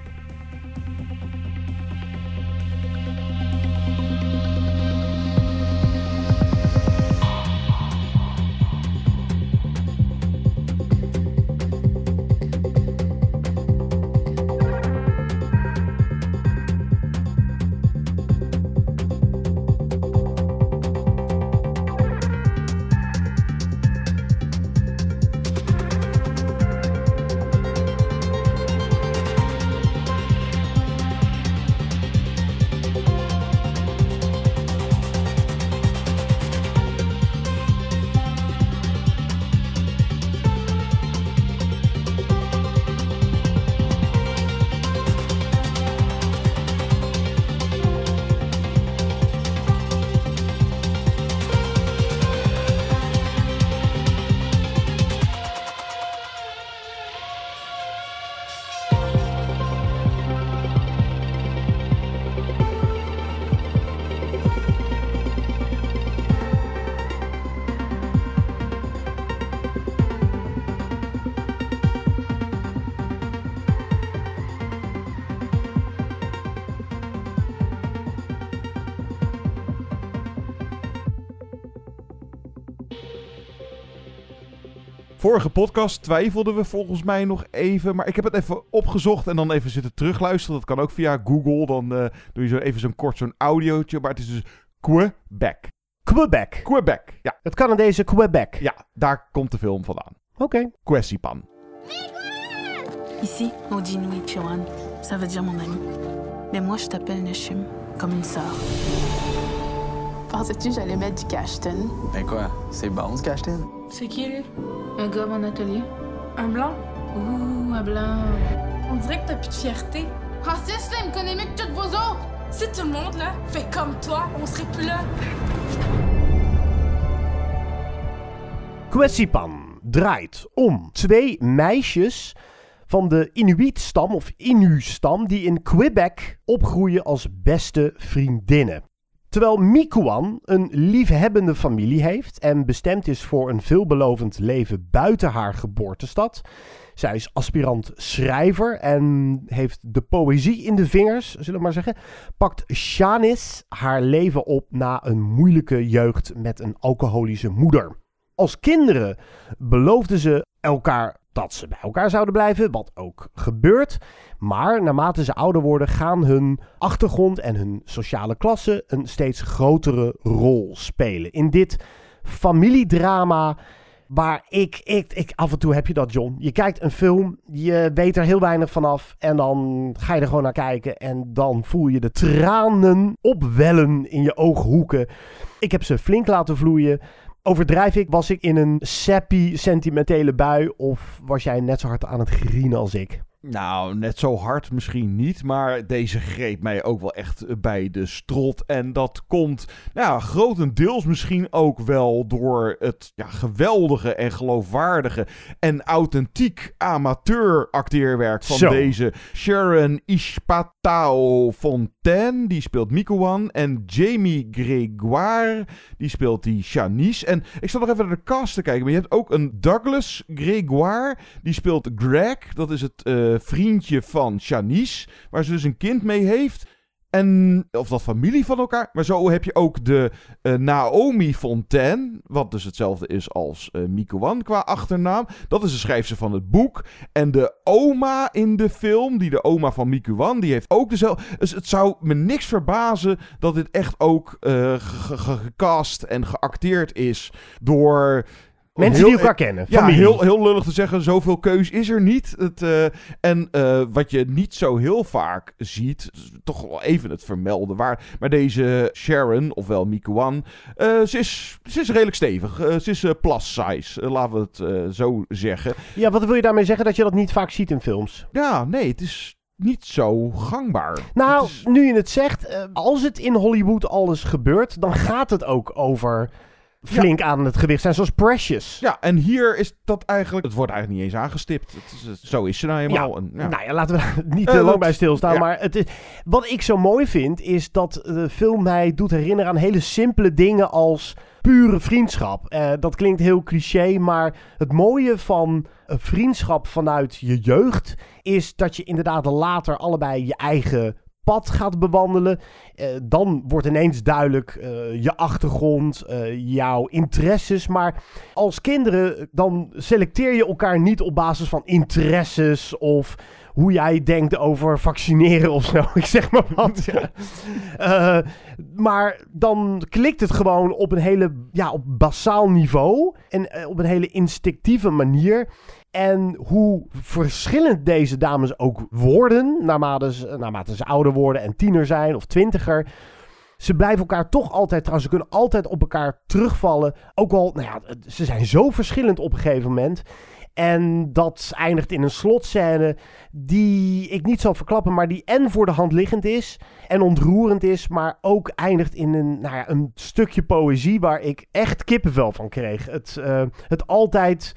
Vorige podcast twijfelden we volgens mij nog even. Maar ik heb het even opgezocht en dan even zitten terugluisteren. Dat kan ook via Google. Dan uh, doe je zo even zo'n kort zo'n audiootje. Maar het is dus Quebec. Quebec. Quebec, ja. Het Canadese Quebec. Ja, daar komt de film vandaan. Oké. Okay. Kwesipan. Ici, on dit Inuit Chiwan. Ça veut dire mon ami. Mais moi, je t'appelle Neshim, comme une sœur. Pensais-tu que j'allais mettre du Cashton? Ben quoi? C'est bon, ce Cashton? C'est qui, lui? Un gars mon atelier. Un blanc? Ouh, un blanc. On dirait que t'as plus de fierté. Raciste, là, il me connaît mieux que toutes vos autres! Si tout le monde, là, fait comme toi, on serait plus là. Kwesipan draait om twee meisjes van de Inuit-stam of Inu-stam die in Quebec opgroeien als beste vriendinnen. Terwijl Mikuan een liefhebbende familie heeft en bestemd is voor een veelbelovend leven buiten haar geboortestad. Zij is aspirant schrijver en heeft de poëzie in de vingers, zullen we maar zeggen. Pakt Shanis haar leven op na een moeilijke jeugd met een alcoholische moeder. Als kinderen beloofden ze elkaar dat ze bij elkaar zouden blijven, wat ook gebeurt. Maar naarmate ze ouder worden, gaan hun achtergrond en hun sociale klasse een steeds grotere rol spelen. In dit familiedrama Maar ik, ik, ik, af en toe heb je dat, John. Je kijkt een film, je weet er heel weinig vanaf. En dan ga je er gewoon naar kijken. En dan voel je de tranen opwellen in je ooghoeken. Ik heb ze flink laten vloeien. Overdrijf ik? Was ik in een sappy, sentimentele bui? Of was jij net zo hard aan het grienen als ik? Nou, net zo hard misschien niet, maar deze greep mij ook wel echt bij de strot. En dat komt, nou grotendeels misschien ook wel door het ja, geweldige en geloofwaardige en authentiek amateur-acteerwerk van Zo. deze Sharon Ishpatao Fontaine. Die speelt Mikuan. En Jamie Gregoire, die speelt die Shanice. En ik zat nog even naar de cast te kijken, maar je hebt ook een Douglas Gregoire. Die speelt Greg, dat is het eh, vriendje van Shanice, waar ze dus een kind mee heeft. En, of dat familie van elkaar. Maar zo heb je ook de eh, Naomi Fontaine. Wat dus hetzelfde is als eh Mikuan qua achternaam. Dat is de schrijfster van het boek. En de oma in de film, die de oma van Mikuan, die heeft ook dezelfde. Dus het zou me niks verbazen dat dit echt ook eh, ge- ge- gecast en geacteerd is door. Mensen heel- die elkaar kennen, Ja, familie. heel, heel lullig te zeggen, zoveel keus is er niet. Het, eh, en eh, wat je niet zo heel vaak ziet, toch wel even het vermelden waar. Maar deze Sharon, ofwel Mikuan, eh ze, is, ze is redelijk stevig. Ze is plus size, laten we het zo zeggen. Ja, wat wil je daarmee zeggen? Dat je dat niet vaak ziet in films? Ja, nee, het is niet zo gangbaar. Nou, nu je het zegt, als het in Hollywood alles gebeurt, dan gaat het ook over flink aan het gewicht zijn, zoals Precious. Ja, en hier is dat eigenlijk... Het wordt eigenlijk niet eens aangestipt. Het is, het- zo is ze nou eenmaal. Ja, En, ja. Nou ja, laten we daar niet Eh, te lang bij stilstaan. Maar het is, wat ik zo mooi vind, is dat de film mij doet herinneren aan hele simpele dingen als pure vriendschap. Eh, dat klinkt heel cliché, maar het mooie van een vriendschap vanuit je jeugd is dat je inderdaad later allebei je eigen pad gaat bewandelen. Eh, dan wordt ineens duidelijk eh, je achtergrond, eh, jouw interesses. Maar als kinderen, dan selecteer je elkaar niet op basis van interesses of hoe jij denkt over vaccineren of zo. Ik zeg maar wat. Eh, maar dan klikt het gewoon op een hele, ja, op basaal niveau. En op een hele instinctieve manier. En hoe verschillend deze dames ook worden, naarmate ze, ouder worden en tiener zijn of twintiger. Ze blijven elkaar toch altijd, trouwens, ze kunnen altijd op elkaar terugvallen. Ook al, nou ja, ze zijn zo verschillend op een gegeven moment. En dat eindigt in een slotscène die ik niet zal verklappen, maar die en voor de hand liggend is en ontroerend is, maar ook eindigt in een, nou ja, een stukje poëzie waar ik echt kippenvel van kreeg. Het, eh, het altijd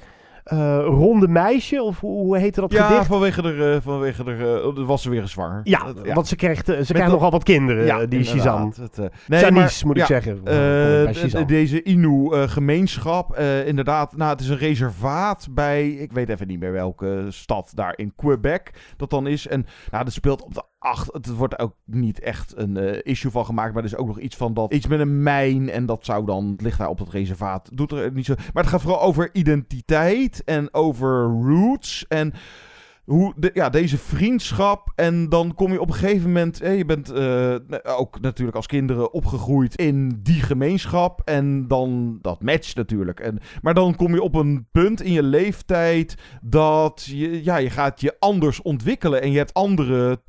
eh, ronde meisje, of hoe, heette dat Ja, gedicht? vanwege de, eh, vanwege de, eh, was ze weer zwanger. Ja, Eh, want ze krijgt, ze krijgt dat- nogal wat kinderen, Ja, die. Shizan. Het, Shanice, maar- moet ik ja, zeggen. deze Inu-gemeenschap, inderdaad, nou, het is een reservaat bij, ik weet even niet meer welke stad daar in Quebec dat dan is. En nou, dat speelt op de acht. Het wordt ook niet echt een eh, issue van gemaakt, maar er is ook nog iets van dat, iets met een mijn en dat zou dan, ligt daar op het reservaat, doet er niet zo. Maar het gaat vooral over identiteit en over roots en hoe ja, deze vriendschap. En dan kom je op een gegeven moment. Hè, je bent eh, ook natuurlijk als kinderen opgegroeid in die gemeenschap. En dan dat matcht natuurlijk. En, maar dan kom je op een punt in je leeftijd. dat je, ja, je gaat je anders ontwikkelen. En je hebt andere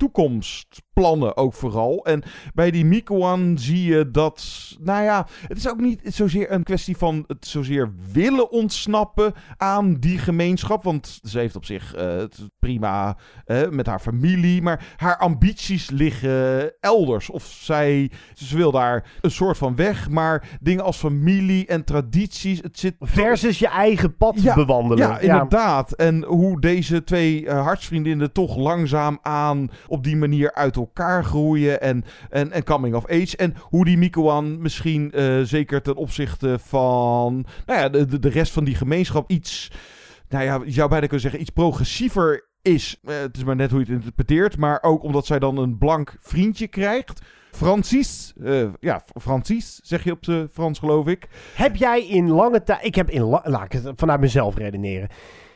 toekomstplannen ook vooral. En bij die Mikoan zie je dat. Nou ja, het is ook niet zozeer een kwestie van het zozeer willen ontsnappen aan die gemeenschap. Want ze heeft op zich eh, het prima eh, met haar familie. Maar haar ambities liggen elders. Of zij ze wil daar een soort van weg. Maar dingen als familie en tradities. Het zit Versus je eigen pad ja, bewandelen. Ja, inderdaad. En hoe deze twee eh, hartsvriendinnen toch langzaam aan op die manier uit elkaar groeien. En, en, en coming of age. En hoe die Mikoan misschien eh, zeker ten opzichte van nou ja, de, de, de rest van die gemeenschap iets... Nou ja, je zou bijna kunnen zeggen iets progressiever is. Eh, het is maar net hoe je het interpreteert. Maar ook omdat zij dan een blank vriendje krijgt. Francis, eh, ja, Francis zeg je op de Frans geloof ik. Heb jij in lange tijd. Ik heb in. la- Laat ik het vanuit mezelf redeneren.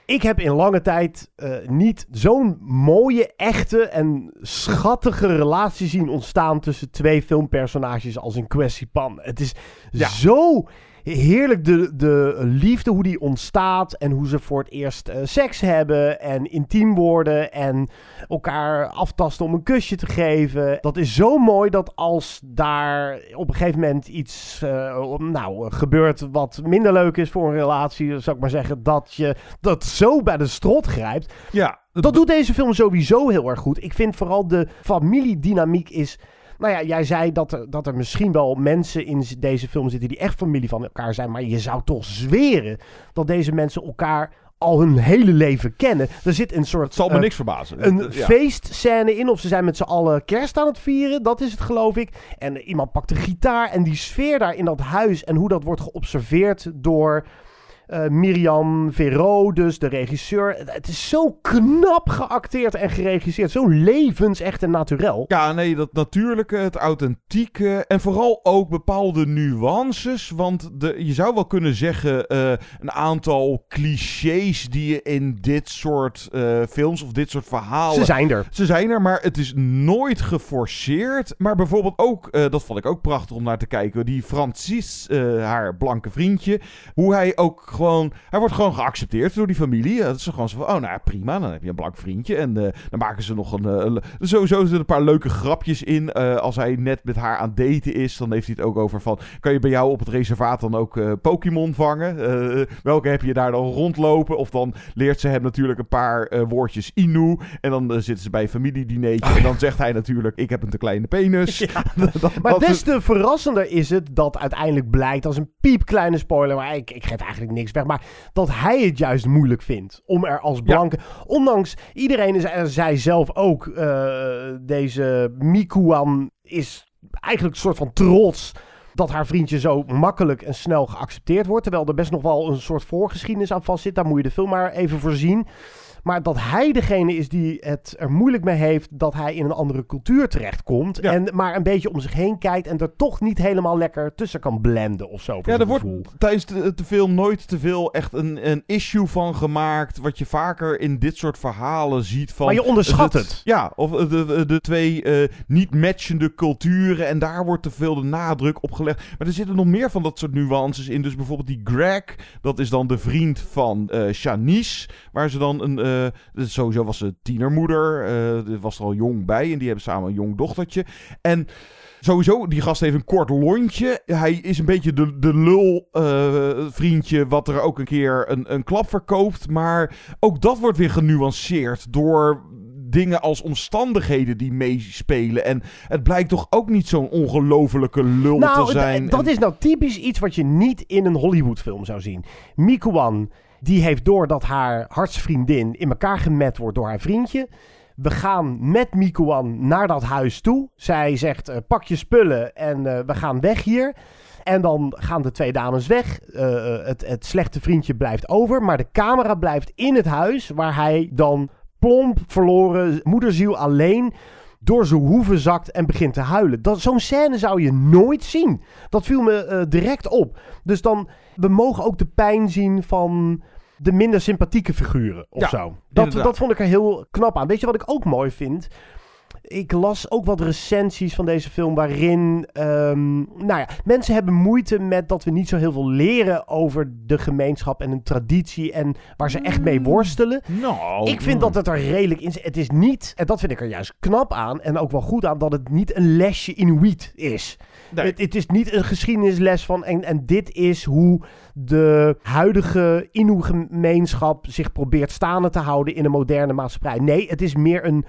Ik heb in lange tijd eh, niet zo'n mooie, echte en schattige relatie zien ontstaan tussen twee filmpersonages als in Kwestie Pan. Het is Ja. zo heerlijk de, de liefde, hoe die ontstaat en hoe ze voor het eerst eh, seks hebben en intiem worden en elkaar aftasten om een kusje te geven. Dat is zo mooi dat als daar op een gegeven moment iets uh, nou, gebeurt wat minder leuk is voor een relatie, zou ik maar zeggen, dat je dat zo bij de strot grijpt. Ja. Dat doet deze film sowieso heel erg goed. Ik vind vooral de familiedynamiek is nou ja, jij zei dat er, dat er misschien wel mensen in deze film zitten die echt familie van elkaar zijn. Maar je zou toch zweren dat deze mensen elkaar al hun hele leven kennen. Er zit een soort. Het zal me uh, niks verbazen. Een ja. feestscène in. Of ze zijn met z'n allen kerst aan het vieren. Dat is het, geloof ik. En iemand pakt een gitaar. En die sfeer daar in dat huis. En hoe dat wordt geobserveerd door. Uh, Miriam Vero, dus de regisseur. Het is zo knap geacteerd en geregisseerd. Zo levensecht en naturel. Ja, nee, dat natuurlijke, het authentieke. En vooral ook bepaalde nuances. Want de, je zou wel kunnen zeggen: uh, een aantal clichés die je in dit soort uh, films of dit soort verhalen. Ze zijn er. Ze zijn er, maar het is nooit geforceerd. Maar bijvoorbeeld ook, dat vond ik ook prachtig om naar te kijken. Die Francis, haar blanke vriendje. Hoe hij ook gewoon, hij wordt gewoon geaccepteerd door die familie. Dat is gewoon zo van, oh nou ja, prima, dan heb je een blank vriendje. En uh, dan maken ze nog een, uh, sowieso zitten een paar leuke grapjes in. Uh, als hij net met haar aan daten is, dan heeft hij het ook over van, kan je bij jou op het reservaat dan ook Pokémon vangen? welke heb je daar dan rondlopen? Of dan leert ze hem natuurlijk een paar woordjes Inu. En dan zitten ze bij een familiedineetje. Oh, en dan zegt hij natuurlijk, ik heb een te kleine penis. Ja. dat, maar des te verrassender is het dat uiteindelijk blijkt, als een piepkleine spoiler, maar ik, ik geef eigenlijk niks weg. Maar dat hij het juist moeilijk vindt om er als blanke. Ja. Ondanks iedereen is, er zij zelf ook. Uh, deze Mikuan is eigenlijk een soort van trots. Dat haar vriendje zo makkelijk en snel geaccepteerd wordt. Terwijl er best nog wel een soort voorgeschiedenis aan vast zit. Daar moet je de film maar even voorzien. Maar dat hij degene is die het er moeilijk mee heeft dat hij in een andere cultuur terechtkomt. Ja. En maar een beetje om zich heen kijkt en er toch niet helemaal lekker tussen kan blenden of zo. Ja, er wordt tijdens de, de, film nooit te veel echt een, een issue van gemaakt. Wat je vaker in dit soort verhalen ziet van... Maar je onderschat het. het. Ja, of de, de, de twee uh, niet matchende culturen. En daar wordt te veel de nadruk op gelegd. Maar er zitten nog meer van dat soort nuances in. Dus bijvoorbeeld die Greg, dat is dan de vriend van uh, Shanice. Waar ze dan een... Uh, uh, sowieso was ze tienermoeder. Uh, was er al jong bij. En die hebben samen een jong dochtertje. En sowieso, die gast heeft een kort lontje. Hij is een beetje de, de lul uh, vriendje wat er ook een keer een, een klap verkoopt. Maar ook dat wordt weer genuanceerd door dingen als omstandigheden die meespelen. En het blijkt toch ook niet zo'n ongelofelijke lul nou, te zijn. Dat is nou typisch iets wat je niet in een Hollywoodfilm zou zien. Mikuan die heeft door dat haar hartsvriendin in elkaar gemet wordt door haar vriendje. We gaan met Mikuan naar dat huis toe. Zij zegt: uh, pak je spullen en uh, we gaan weg hier. En dan gaan de twee dames weg. Uh, het, het slechte vriendje blijft over. Maar de camera blijft in het huis. Waar hij dan plomp verloren, moederziel alleen door zijn hoeven zakt en begint te huilen. Zo'n scène zou je nooit zien. Dat viel me direct op. Dus dan, we mogen ook de pijn zien van de minder sympathieke figuren of ja, zo. Dat, dat vond ik er heel knap aan. Weet je wat ik ook mooi vind? Ik las ook wat recensies van deze film waarin, um, nou ja, mensen hebben moeite met dat we niet zo heel veel leren over de gemeenschap en een traditie en waar ze echt mee worstelen. Nou, ik vind dat het er redelijk in zit. Het is niet, en dat vind ik er juist knap aan en ook wel goed aan, dat het niet een lesje Inuit is. Nee. Het, het, is niet een geschiedenisles van en, en dit is hoe de huidige Inuit-gemeenschap zich probeert staande te houden in een moderne maatschappij. Nee, het is meer een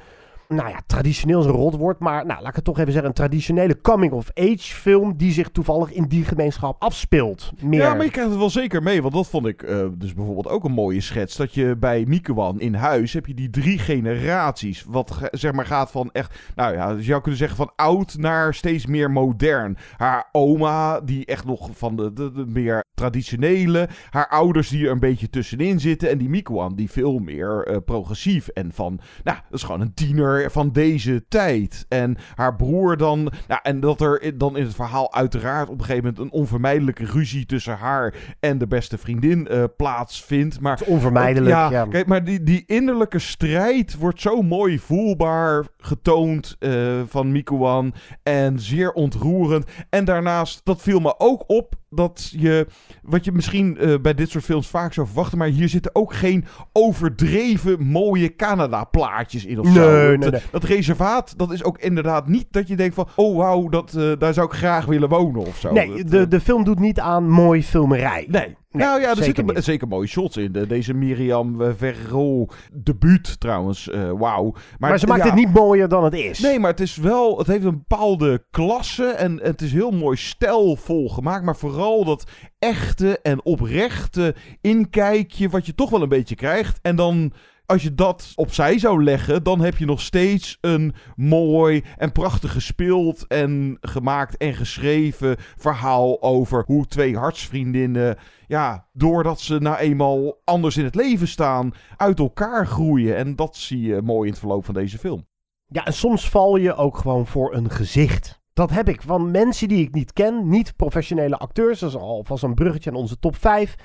nou ja, traditioneel is een rotwoord, maar nou, laat ik het toch even zeggen, een traditionele coming-of-age film die zich toevallig in die gemeenschap afspeelt. Meer... Ja, maar je krijgt het wel zeker mee, want dat vond ik uh, dus bijvoorbeeld ook een mooie schets, dat je bij Mikuan in huis heb je die drie generaties, wat zeg maar gaat van echt, nou ja, je zou kunnen zeggen van oud naar steeds meer modern. Haar oma, die echt nog van de, de, meer traditionele, haar ouders die er een beetje tussenin zitten. En die Mikuan die veel meer uh, progressief en van, nou, dat is gewoon een tiener van deze tijd. En haar broer dan. Nou, en dat er dan in het verhaal uiteraard op een gegeven moment een onvermijdelijke ruzie tussen haar en de beste vriendin uh, plaatsvindt. Maar onvermijdelijk. ja, ja, Kijk, maar die, die innerlijke strijd wordt zo mooi voelbaar getoond uh, van Mikuan. En zeer ontroerend. En daarnaast, dat viel me ook op dat je, wat je misschien uh, bij dit soort films vaak zou verwachten, maar hier zitten ook geen overdreven mooie Canada-plaatjes in of zo. Nee, nee, dat, dat, reservaat, dat is ook inderdaad niet dat je denkt van, oh wauw, dat, uh, daar zou ik graag willen wonen of zo. Nee, dat, de, de film doet niet aan mooi filmerij. Nee. Nee, nou ja, er zitten niet. zeker mooie shots in. De, deze Miriam Verro debuut trouwens. Uh, Wauw. Maar, maar, ze maakt ja, het niet mooier dan het is. Nee, maar het is wel. Het heeft een bepaalde klasse. En het is heel mooi stijlvol gemaakt. Maar vooral dat echte en oprechte inkijkje. Wat je toch wel een beetje krijgt. En dan als je dat opzij zou leggen, dan heb je nog steeds een mooi en prachtig gespeeld en gemaakt en geschreven verhaal over hoe twee hartsvriendinnen, ja, doordat ze nou eenmaal anders in het leven staan, uit elkaar groeien. En dat zie je mooi in het verloop van deze film. Ja, en soms val je ook gewoon voor een gezicht. Dat heb ik van mensen die ik niet ken, niet professionele acteurs. Dat is alvast een bruggetje aan onze top 5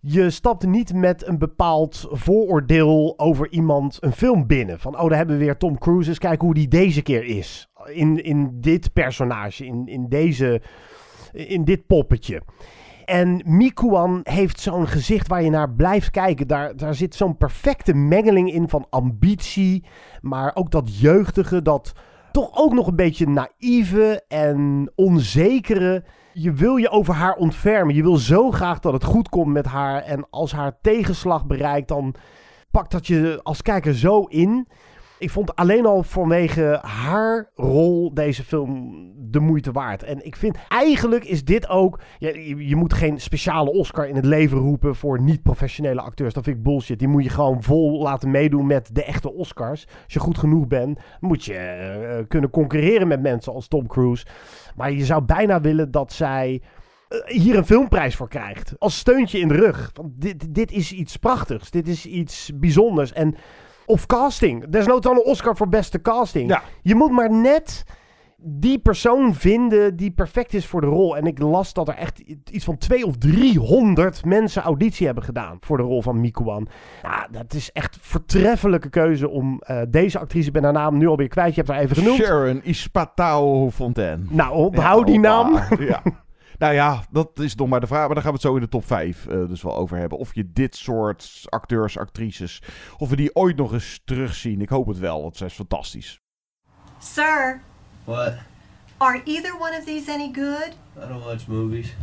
je stapt niet met een bepaald vooroordeel over iemand een film binnen. Van, oh, daar hebben we weer Tom Cruise. Kijken hoe die deze keer is. In, in dit personage, in, in, deze, in dit poppetje. En Mikuan heeft zo'n gezicht waar je naar blijft kijken. Daar, daar zit zo'n perfecte mengeling in van ambitie. Maar ook dat jeugdige, dat toch ook nog een beetje naïeve en onzekere je wil je over haar ontfermen. Je wil zo graag dat het goed komt met haar. En als haar tegenslag bereikt, dan pakt dat je als kijker zo in. Ik vond alleen al vanwege haar rol deze film de moeite waard. En ik vind eigenlijk is dit ook. Je, je moet geen speciale Oscar in het leven roepen voor niet-professionele acteurs. Dat vind ik bullshit. Die moet je gewoon vol laten meedoen met de echte Oscars. Als je goed genoeg bent, moet je uh, kunnen concurreren met mensen als Tom Cruise. Maar je zou bijna willen dat zij uh, hier een filmprijs voor krijgt. Als steuntje in de rug. Want dit, dit is iets prachtigs. Dit is iets bijzonders. En of casting. Desnoods dan een Oscar voor beste casting. Ja. Je moet maar net die persoon vinden die perfect is voor de rol. En ik las dat er echt iets van 200 of 300 mensen auditie hebben gedaan voor de rol van Mikuan. Nou, dat is echt vertreffelijke keuze om uh, deze actrice, ben haar naam nu alweer kwijt, je hebt haar even genoemd. Sharon Ispatao Fontaine. Nou, onthoud ja, die naam. Ja. Nou ja, dat is nog maar de vraag. Maar daar gaan we het zo in de top 5 uh, dus wel over hebben. Of je dit soort acteurs, actrices, of we die ooit nog eens terugzien. Ik hoop het wel, want zij is fantastisch. Sir. What? Are either one of these any good? I don't watch movies.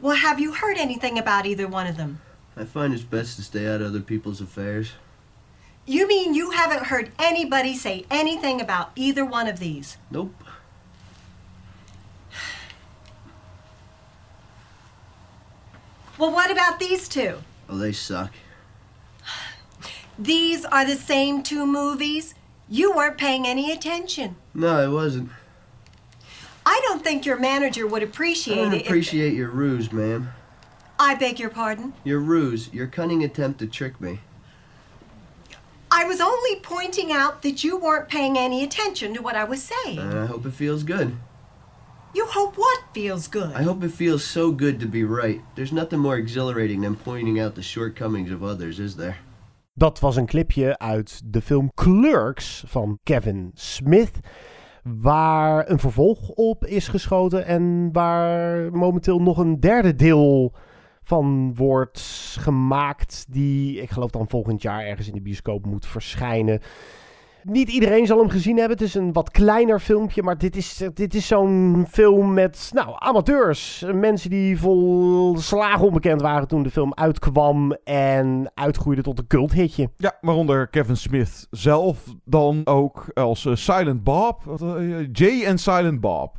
Well, have you heard anything about either one of them? I find it's best to stay out of other people's affairs. You mean you haven't heard anybody say anything about either one of these? Nope. Well, what about these two? Oh, they suck. These are the same two movies? You weren't paying any attention. No, I wasn't. I don't think your manager would appreciate it. I don't it. appreciate your ruse, ma'am. I beg your pardon? Your ruse, your cunning attempt to trick me. I was only pointing out that you weren't paying any attention to what I was saying. And I hope it feels good. You hope what feels good? I hope it feels so good to be right. There's nothing more exhilarating than pointing out the shortcomings of others, is there? Dat was een clipje uit de film Clerks van Kevin Smith. Waar een vervolg op is geschoten. En waar momenteel nog een derde deel van wordt gemaakt. Die ik geloof dan volgend jaar ergens in de bioscoop moet verschijnen. Niet iedereen zal hem gezien hebben. Het is een wat kleiner filmpje. Maar dit is, dit is zo'n film met nou, amateurs. Mensen die vol slagen onbekend waren toen de film uitkwam. En uitgroeide tot een culthitje. Ja, waaronder Kevin Smith zelf dan ook als uh, Silent Bob. Uh, Jay en Silent Bob.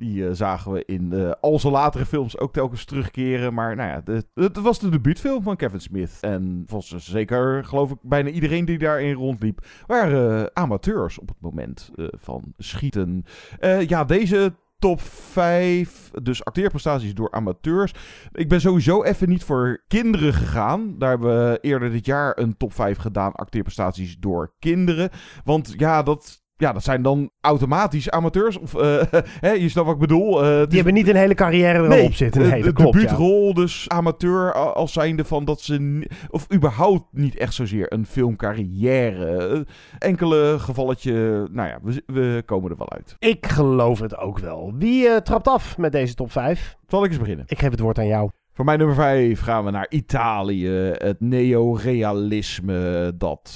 Die uh, zagen we in uh, al zijn latere films ook telkens terugkeren. Maar nou ja, het was de debuutfilm van Kevin Smith. En volgens zeker, geloof ik, bijna iedereen die daarin rondliep, waren uh, amateurs op het moment van schieten. ja, deze top 5. Dus acteerprestaties door amateurs. Ik ben sowieso even niet voor kinderen gegaan. Daar hebben we eerder dit jaar een top 5 gedaan. Acteerprestaties door kinderen. Want ja, dat ja, dat zijn dan automatisch amateurs. Of, eh, hè, je snapt wat ik bedoel. Uh, die hebben niet een hele carrière erop nee, zitten. Nee, de, debuutrol, ja. dus amateur als zijnde van dat ze... Of überhaupt niet echt zozeer een filmcarrière. Enkele gevalletje, nou ja, we, we komen er wel uit. Ik geloof het ook wel. Wie uh, trapt af met deze top 5? Zal ik eens beginnen? Ik geef het woord aan jou. Voor mijn nummer 5 gaan we naar Italië. Het neorealisme dat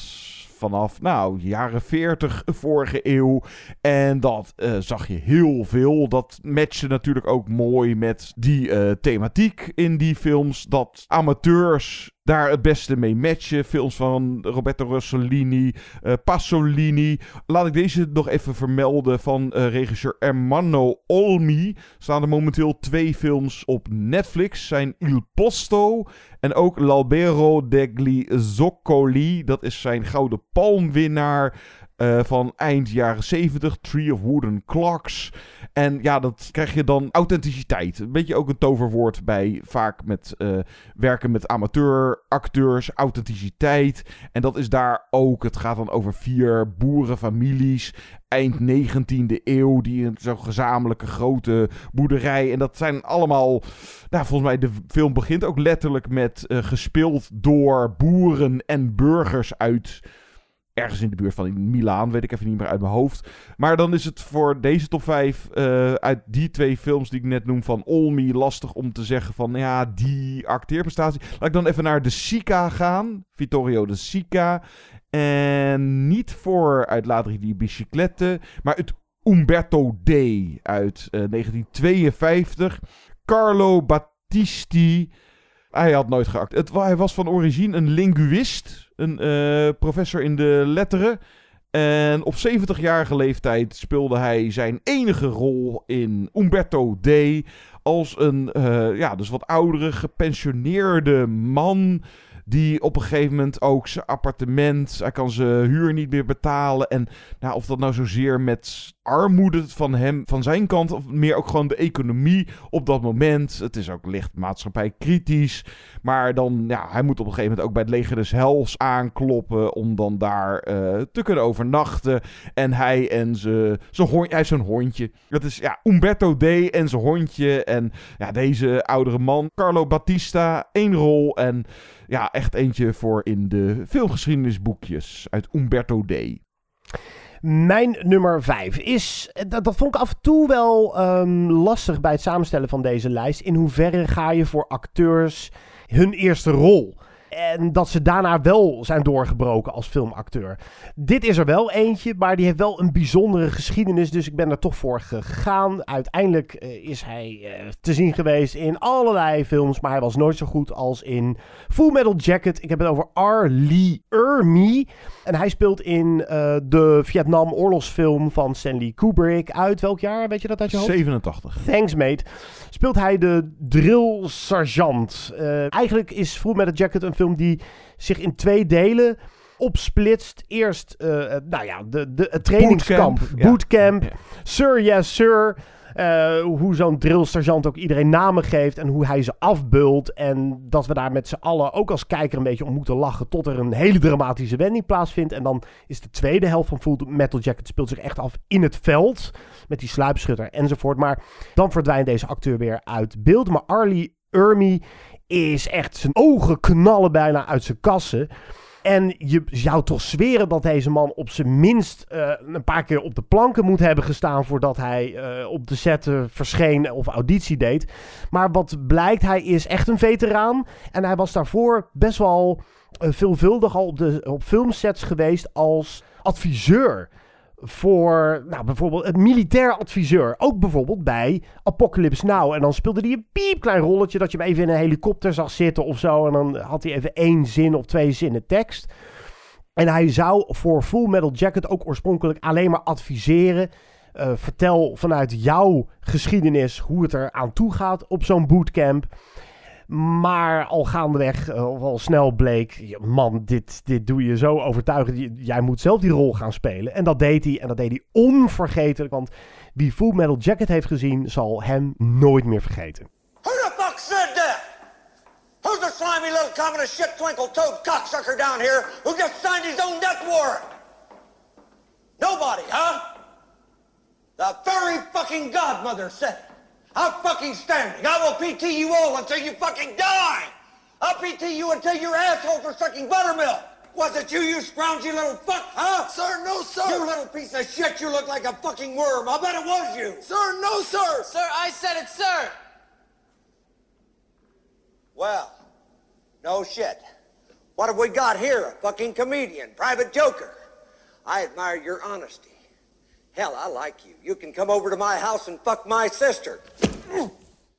vanaf nou, jaren 40 vorige eeuw. En dat uh, zag je heel veel. Dat matchte natuurlijk ook mooi met die uh, thematiek in die films. Dat amateurs daar het beste mee matchen. Films van Roberto Rossellini, uh, Pasolini. Laat ik deze nog even vermelden van uh, regisseur Ermanno Olmi. Staan er momenteel twee films op Netflix. Zijn Il Posto en ook L'Albero degli Zoccoli. Dat is zijn Gouden Palmwinnaar. Uh, van eind jaren 70, Tree of Wooden Clocks. En ja, dat krijg je dan authenticiteit. Een beetje ook een toverwoord bij vaak met uh, werken met amateuracteurs, authenticiteit. En dat is daar ook. Het gaat dan over vier boerenfamilies eind 19e eeuw die zo'n gezamenlijke grote boerderij. En dat zijn allemaal, nou volgens mij de film begint ook letterlijk met uh, gespeeld door boeren en burgers uit ergens in de buurt van Milaan, weet ik even niet meer uit mijn hoofd. Maar dan is het voor deze top 5 uh, uit die twee films die ik net noem van Olmi lastig om te zeggen van ja, die acteerprestatie. Laat ik dan even naar de Sica gaan. Vittorio de Sica. En niet voor uit Ladri di Biciclette, maar het Umberto D uit uh, 1952. Carlo Battisti. Hij had nooit geact. Het, hij was van origine een linguist, een uh, professor in de letteren. En op 70-jarige leeftijd speelde hij zijn enige rol in Umberto D. Als een uh, ja, dus wat oudere, gepensioneerde man. Die op een gegeven moment ook zijn appartement. Hij kan zijn huur niet meer betalen. En nou, of dat nou zozeer met armoede van hem, van zijn kant. Of meer ook gewoon de economie op dat moment. Het is ook licht maatschappij kritisch. Maar dan, ja, hij moet op een gegeven moment ook bij het leger des hels aankloppen. Om dan daar uh, te kunnen overnachten. En hij en zijn hondje, hij zo'n hondje. Dat is ja, Umberto D. en zijn hondje. En ja, deze oudere man, Carlo Battista, één rol. En ja, echt eentje voor in de filmgeschiedenisboekjes uit Umberto D. Mijn nummer 5 is, dat, dat vond ik af en toe wel um, lastig bij het samenstellen van deze lijst. In hoeverre ga je voor acteurs hun eerste rol? En dat ze daarna wel zijn doorgebroken als filmacteur. Dit is er wel eentje, maar die heeft wel een bijzondere geschiedenis. Dus ik ben er toch voor gegaan. Uiteindelijk uh, is hij uh, te zien geweest in allerlei films. Maar hij was nooit zo goed als in Full Metal Jacket. Ik heb het over R. Lee Ermey. En hij speelt in uh, de Vietnam oorlogsfilm van Stanley Kubrick. Uit welk jaar? Weet je dat uit je hoofd? 87. Thanks, mate. Speelt hij de drill sergeant. eigenlijk is Full Metal Jacket een film die zich in twee delen opsplitst. Eerst, uh, nou ja, de, de, het trainingskamp, bootcamp, bootcamp ja. sir, yes, sir. Uh, hoe zo'n drillsergeant ook iedereen namen geeft en hoe hij ze afbeult. En dat we daar met z'n allen ook als kijker een beetje om moeten lachen tot er een hele dramatische wending plaatsvindt. En dan is de tweede helft van Full Metal Jacket speelt zich echt af in het veld. Met die sluipschutter enzovoort. Maar dan verdwijnt deze acteur weer uit beeld. Maar Arlie Ermey is echt zijn ogen knallen bijna uit zijn kassen. En je zou toch zweren dat deze man op zijn minst uh, een paar keer op de planken moet hebben gestaan voordat hij uh, op de set uh, verscheen of auditie deed. Maar wat blijkt, hij is echt een veteraan. En hij was daarvoor best wel veelvuldig al op, de, op filmsets geweest als adviseur voor, nou, bijvoorbeeld het militair adviseur. Ook bijvoorbeeld bij Apocalypse Now. En dan speelde hij een piepklein rolletje dat je hem even in een helikopter zag zitten of zo. En dan had hij even één zin of twee zinnen tekst. En hij zou voor Full Metal Jacket ook oorspronkelijk alleen maar adviseren. Uh, vertel vanuit jouw geschiedenis hoe het er aan toe gaat op zo'n bootcamp. Maar al gaandeweg, uh, of al snel bleek, man, dit, dit doe je zo overtuigend. Jij moet zelf die rol gaan spelen. En dat deed hij. En dat deed hij onvergetelijk. Want wie Full Metal Jacket heeft gezien, zal hem nooit meer vergeten. Who the fuck said that? Who's the slimy little communist shit twinkle toed cocksucker down here who just signed his own death warrant? Nobody, huh? The very fucking godmother said it. I'm fucking standing. I will PT you all until you fucking die. I'll PT you until your asshole for sucking buttermilk. Was it you, you scroungy little fuck, huh? Sir, no, sir. You little piece of shit, you look like a fucking worm. I bet it was you. Sir, no, sir. Sir, I said it, sir. Well, no shit. What have we got here? A fucking comedian, private joker. I admire your honesty. Hell, I like you. You can come over to my house and fuck my sister.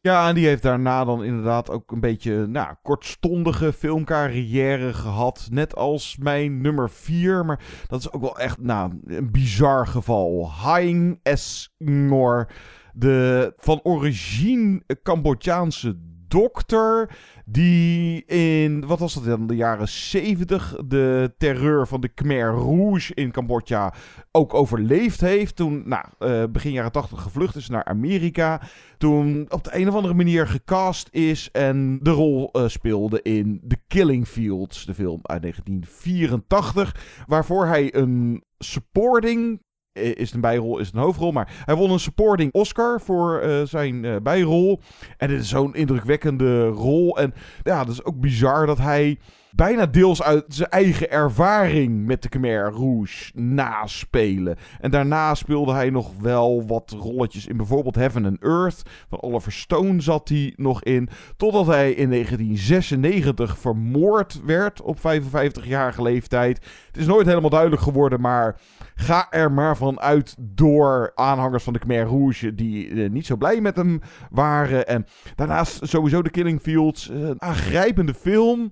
Ja, en die heeft daarna dan inderdaad ook een beetje nou, kortstondige filmcarrière gehad. Net als mijn nummer 4. Maar dat is ook wel echt nou, een bizar geval. Haing S. Ngor. De van origine Cambodjaanse dokter. Die in, wat was dat dan, de jaren 70 de terreur van de Khmer Rouge in Cambodja ook overleefd heeft. Toen, nou, uh, begin jaren 80 gevlucht is naar Amerika. Toen op de een of andere manier gecast is en de rol uh, speelde in The Killing Fields, de film uit 1984. Waarvoor hij een supporting is een bijrol, is een hoofdrol. Maar hij won een supporting Oscar voor uh, zijn uh, bijrol. En dit is zo'n indrukwekkende rol. En ja, dat is ook bizar dat hij bijna deels uit zijn eigen ervaring met de Khmer Rouge naspelen. En daarna speelde hij nog wel wat rolletjes in bijvoorbeeld Heaven and Earth. Van Oliver Stone zat hij nog in. Totdat hij in 1996 vermoord werd op 55-jarige leeftijd. Het is nooit helemaal duidelijk geworden, maar ga er maar van uit door aanhangers van de Khmer Rouge die uh, niet zo blij met hem waren. En daarnaast sowieso de Killing Fields, uh, een aangrijpende film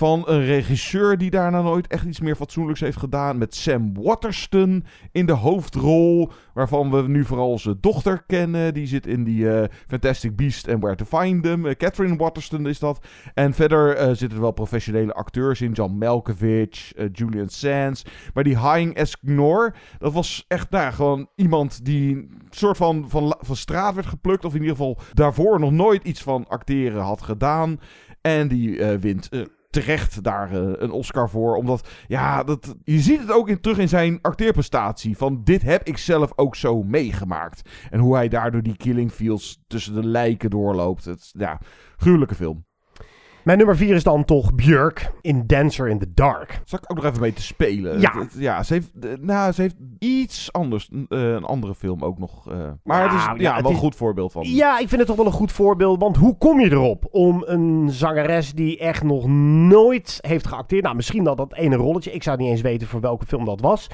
van een regisseur die daarna nooit echt iets meer fatsoenlijks heeft gedaan. Met Sam Waterston in de hoofdrol. Waarvan we nu vooral zijn dochter kennen. Die zit in die uh, Fantastic Beast and Where to Find Them. Uh, Catherine Waterston is dat. En verder uh, zitten er wel professionele acteurs in. John Malkovich, Julian Sands. Maar die Hein Esknor, dat was echt nou, gewoon iemand die een soort van, van, van straat werd geplukt. Of in ieder geval daarvoor nog nooit iets van acteren had gedaan. En die wint terecht daar uh, een Oscar voor. Omdat, ja, dat, je ziet het ook terug in zijn acteerprestatie. Van dit heb ik zelf ook zo meegemaakt. En hoe hij daardoor die killing fields tussen de lijken doorloopt. Het, ja, gruwelijke film. Mijn nummer 4 is dan toch Björk in Dancer in the Dark. Zal ik ook nog even mee te spelen? Ja. Ze heeft, nou, ze heeft iets anders. Uh, een andere film ook nog. Uh, maar nou, het is ja, ja wel een goed voorbeeld van. Ja, ik vind het toch wel een goed voorbeeld. Want hoe kom je erop om een zangeres die echt nog nooit heeft geacteerd. Nou, misschien dat dat ene rolletje. Ik zou niet eens weten voor welke film dat was.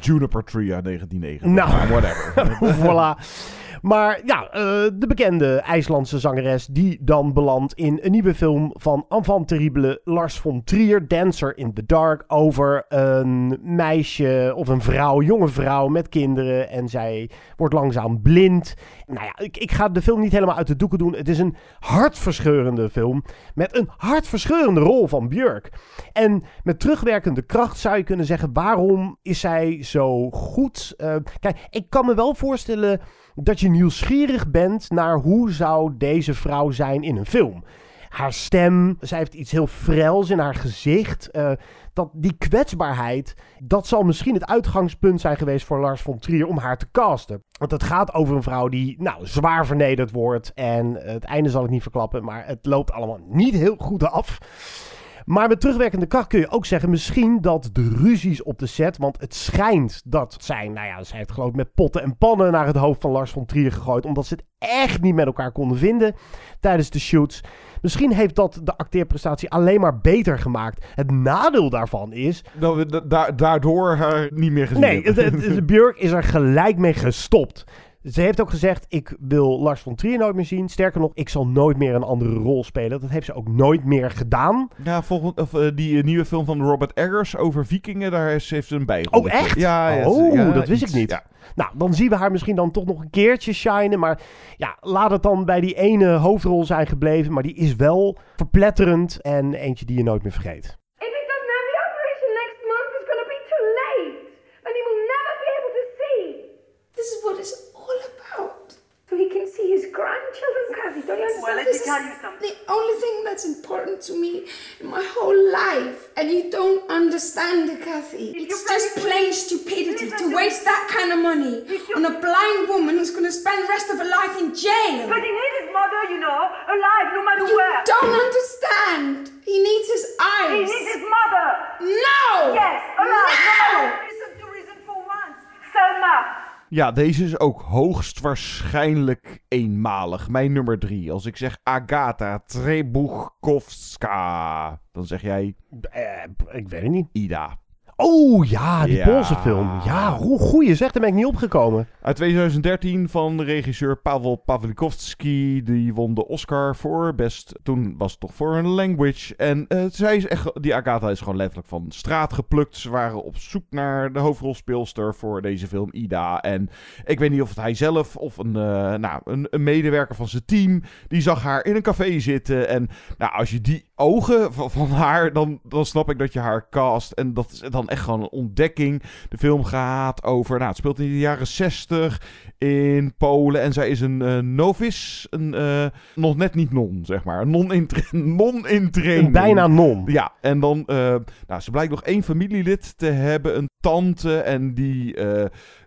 Juniper Tree uit 1990. Nou, whatever. voilà. Maar ja, uh, de bekende IJslandse zangeres die dan belandt in een nieuwe film van enfant terrible Lars von Trier, Dancer in the Dark, over een meisje of een vrouw, jonge vrouw met kinderen en zij wordt langzaam blind. Nou ja, ik, ik ga de film niet helemaal uit de doeken doen. Het is een hartverscheurende film met een hartverscheurende rol van Björk. En met terugwerkende kracht zou je kunnen zeggen, waarom is zij zo goed? Uh, kijk, ik kan me wel voorstellen dat je nieuwsgierig bent naar hoe zou deze vrouw zijn in een film. Haar stem, zij heeft iets heel frels in haar gezicht. Uh, dat, die kwetsbaarheid, dat zal misschien het uitgangspunt zijn geweest voor Lars von Trier om haar te casten. Want het gaat over een vrouw die nou, zwaar vernederd wordt. En het einde zal ik niet verklappen, maar het loopt allemaal niet heel goed af. Maar met terugwerkende kracht kun je ook zeggen, misschien dat de ruzies op de set, want het schijnt dat zij, nou ja, zij heeft geloof ik met potten en pannen naar het hoofd van Lars von Trier gegooid, omdat ze het echt niet met elkaar konden vinden tijdens de shoots. Misschien heeft dat de acteerprestatie alleen maar beter gemaakt. Het nadeel daarvan is... Dat we da daardoor haar niet meer gezien Nee, het, het, Björk is er gelijk mee gestopt. Ze heeft ook gezegd, ik wil Lars von Trier nooit meer zien. Sterker nog, ik zal nooit meer een andere rol spelen. Dat heeft ze ook nooit meer gedaan. Ja, volgens of, uh, die uh, nieuwe film van Robert Eggers over vikingen, daar heeft ze een bijrol. Oh, echt? Ja, ja, oh, ja, dat wist iets, ik niet. Ja. Nou, dan zien we haar misschien dan toch nog een keertje shinen. Maar ja, laat het dan bij die ene hoofdrol zijn gebleven. Maar die is wel verpletterend en eentje die je nooit meer vergeet. If he doesn't have the operation next month, it's gonna be too late. And he will never be able to see. This is what it's grandchildren, Kathy. Don't you understand? Well, let me tell you something. the only thing that's important to me in my whole life. And you don't understand it, Kathy. It's just plain stupidity to waste that kind of money on a blind woman who's going to spend the rest of her life in jail. But he needs his mother, you know, alive, no matter You where. don't understand. He needs his eyes. He needs his mother. No! Yes, alive, no No! Listen to reason for once. Selma. Ja, deze is ook hoogstwaarschijnlijk eenmalig. Mijn nummer drie. Als ik zeg Agatha Trebuchkowska, dan zeg jij... Eh, ik weet het niet. Ida. Oh ja, die Ja. Poolse film. Ja, hoe goeie zeg, daar ben ik niet opgekomen. Uit 2013 van regisseur Pavel Pawlikowski. Die won de Oscar voor best. Toen was het toch voor een language. En eh, zij is echt. Die Agatha is gewoon letterlijk van straat geplukt. Ze waren op zoek naar de hoofdrolspeelster voor deze film, Ida. En ik weet niet of het hij zelf of een, eh, nou, een, een medewerker van zijn team. Die zag haar in een café zitten. En nou, als je die ogen van, van haar. Dan, dan snap ik dat je haar cast. En dat is dan echt gewoon een ontdekking. De film gaat over. Nou, het speelt in de jaren 60 in Polen. En zij is een eh novice. Een eh, nog net niet non, zeg maar. Een non. Een bijna non. Ja, en dan. eh, nou, ze blijkt nog één familielid te hebben. Een tante. En die.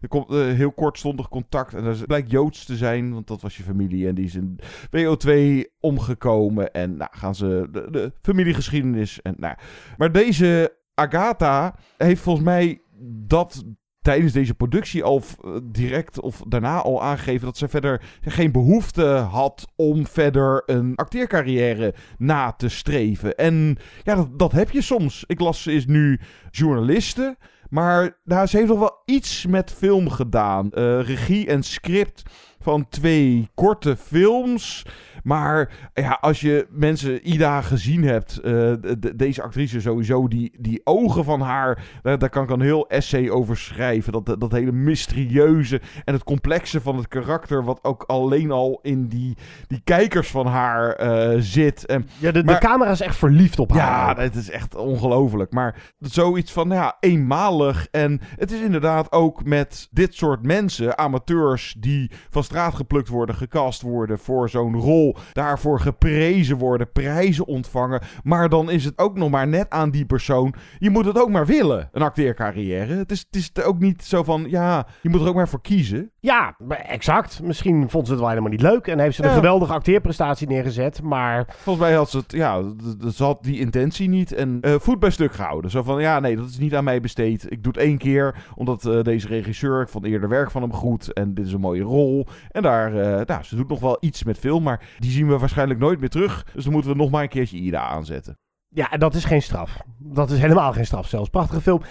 komt heel kortstondig contact. En dat blijkt Joods te zijn. Want dat was je familie. En die is in WO2 omgekomen. En nou, gaan ze. De, de familiegeschiedenis. En, nou, maar deze Agatha heeft volgens mij dat tijdens deze productie al direct of daarna al aangegeven dat ze verder geen behoefte had om verder een acteercarrière na te streven. En ja, dat, heb je soms. Ik las, ze is nu journaliste. Maar nou, ze heeft nog wel iets met film gedaan. Eh, regie en script van twee korte films. Maar ja, als je mensen Ida gezien hebt, eh, de- de- deze actrice sowieso, die, die ogen van haar, daar, daar kan ik een heel essay over schrijven. Dat, dat, hele mysterieuze en het complexe van het karakter, wat ook alleen al in die, die kijkers van haar eh, zit. En, Ja, de, maar- de camera is echt verliefd op ja, haar. het is echt ongelooflijk. Maar zoiets van, ja, eenmalig. En het is inderdaad ook met dit soort mensen, amateurs, die van straat geplukt worden, gecast worden voor zo'n rol. Daarvoor geprezen worden, prijzen ontvangen. Maar dan is het ook nog maar net aan die persoon. Je moet het ook maar willen, een acteercarrière. Het is, het is ook niet zo van, ja, je moet er ook maar voor kiezen. Ja, exact. Misschien vond ze het wel helemaal niet leuk en heeft ze een Ja. geweldige acteerprestatie neergezet. Maar Volgens mij had ze het, ja, ze had die intentie niet en eh, voet bij stuk gehouden. Zo van, ja, nee, dat is niet aan mij besteed. Ik doe het één keer, omdat eh, deze regisseur, ik vond eerder werk van hem goed en dit is een mooie rol. En daar, eh, nou, ze doet nog wel iets met film, maar die zien we waarschijnlijk nooit meer terug. Dus dan moeten we nog maar een keertje Ida aanzetten. ja, en dat is geen straf. Dat is helemaal geen straf zelfs. Prachtige film.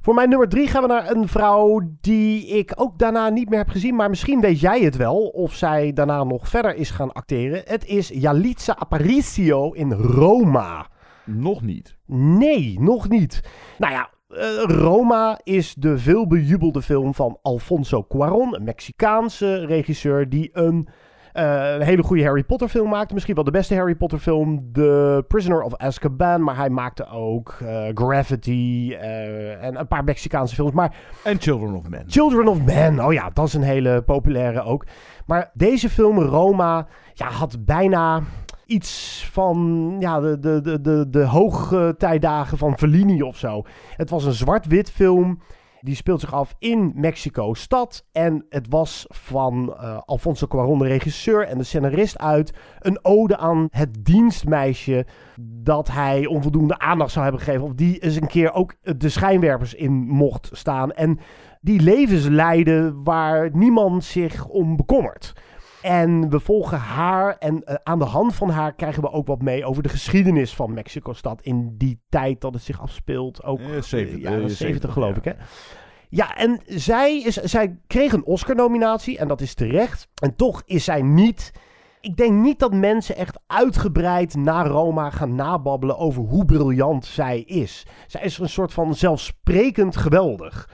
Voor mijn nummer drie gaan we naar een vrouw die ik ook daarna niet meer heb gezien. Maar misschien weet jij het wel of zij daarna nog verder is gaan acteren. Het is Yalitza Aparicio in Roma. Nog niet. Nee, nog niet. Nou ja, eh, Roma is de veelbejubelde film van Alfonso Cuarón, een Mexicaanse regisseur die een, eh, een hele goede Harry Potter film maakte. Misschien wel de beste Harry Potter film, The Prisoner of Azkaban. Maar hij maakte ook eh, Gravity en een paar Mexicaanse films. Maar En Children of Men. Children of Men, oh ja, dat is een hele populaire ook. Maar deze film, Roma, ja, had bijna iets van ja, de, de, de, de, de hoogtijdagen van Fellini of zo. Het was een zwart-wit film. Die speelt zich af in Mexico-stad. En het was van eh, Alfonso Cuarón, de regisseur en de scenarist uit... een ode aan het dienstmeisje dat hij onvoldoende aandacht zou hebben gegeven. Of die eens een keer ook de schijnwerpers in mocht staan. En die levens leiden waar niemand zich om bekommert. En we volgen haar en eh, aan de hand van haar krijgen we ook wat mee over de geschiedenis van Mexico-stad in die tijd dat het zich afspeelt. Ook 70, ja, eh, 70 geloof ja. ik hè. Ja, en zij, is, zij kreeg een Oscar-nominatie en dat is terecht. En toch is zij niet... Ik denk niet dat mensen echt uitgebreid naar Roma gaan nababbelen over hoe briljant zij is. Zij is een soort van zelfsprekend geweldig.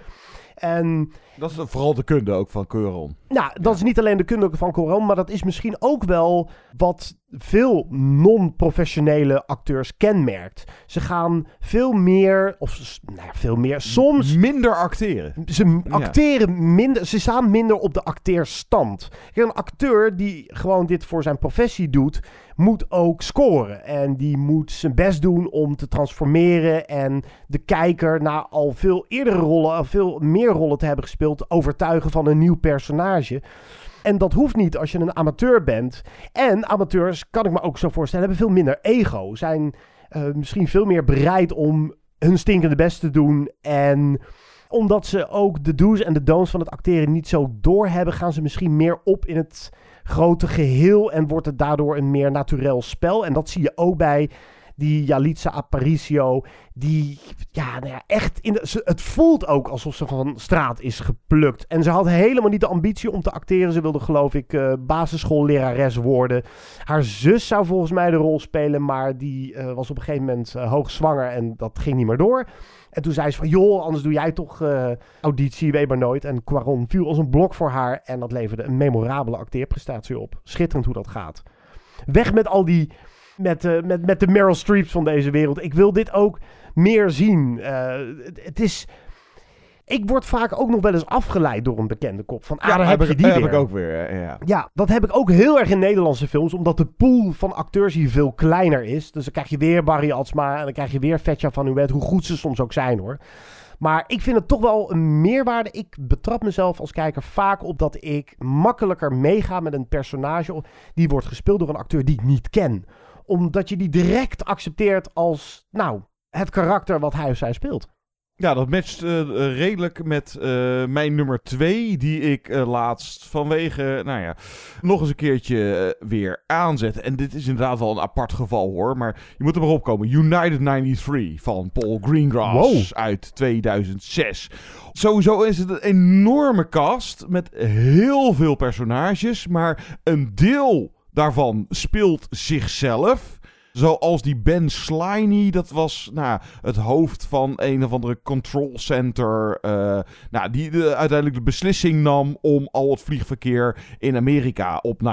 En Dat is vooral de kunde ook van Cuarón. Nou, dat is niet alleen de kunde van Coran, maar dat is misschien ook wel wat veel non-professionele acteurs kenmerkt. Ze gaan veel meer, of nou ja, veel meer, soms... Minder acteren. Ze acteren minder, ze staan minder op de acteerstand. Kijk, een acteur die gewoon dit voor zijn professie doet, moet ook scoren. En die moet zijn best doen om te transformeren en de kijker na al veel eerdere rollen, al veel meer rollen te hebben gespeeld, te overtuigen van een nieuw personage. En dat hoeft niet als je een amateur bent. En amateurs, kan ik me ook zo voorstellen, hebben veel minder ego. Zijn eh, misschien veel meer bereid om hun stinkende best te doen. En omdat ze ook de do's en de don'ts van het acteren niet zo doorhebben, gaan ze misschien meer op in het grote geheel. En wordt het daardoor een meer naturel spel. En dat zie je ook bij die Jalitza Aparicio. Die, ja, nou ja, echt. In het voelt ook alsof ze van straat is geplukt. En ze had helemaal niet de ambitie om te acteren. Ze wilde, geloof ik, eh, basisschoollerares worden. Haar zus zou volgens mij de rol spelen. Maar die eh, was op een gegeven moment eh, hoogzwanger. En dat ging niet meer door. En toen zei ze van, joh, anders doe jij toch eh, auditie, weet maar nooit. En Quaron viel als een blok voor haar. En dat leverde een memorabele acteerprestatie op. Schitterend hoe dat gaat. Weg met al die, met, eh, met, met de Meryl Streeps van deze wereld. Ik wil dit ook meer zien. Eh, het, het is... Ik word vaak ook nog wel eens afgeleid door een bekende kop. Van, ah, Ja, daar heb je die heb weer. ik ook weer. ja, Ja. Ja, dat heb ik ook heel erg in Nederlandse films, omdat de pool van acteurs hier veel kleiner is. Dus dan krijg je weer Barry Altsma en dan krijg je weer Vetja van Uwet, hoe goed ze soms ook zijn hoor. Maar ik vind het toch wel een meerwaarde. Ik betrap mezelf als kijker vaak op dat ik makkelijker meega met een personage die wordt gespeeld door een acteur die ik niet ken. Omdat je die direct accepteert als, nou, het karakter wat hij of zij speelt. Ja, dat matcht eh, redelijk met eh, mijn nummer 2, die ik eh, laatst vanwege, nou ja, nog eens een keertje weer aanzet. En dit is inderdaad wel een apart geval hoor, maar je moet er maar opkomen. United 93 van Paul Greengrass uit 2006. Sowieso is het een enorme cast met heel veel personages, maar een deel daarvan speelt zichzelf. Zoals die Ben Sliney, dat was nou, het hoofd van een of andere control center. eh, nou, die de, uiteindelijk de beslissing nam om al het vliegverkeer in Amerika op 9-11,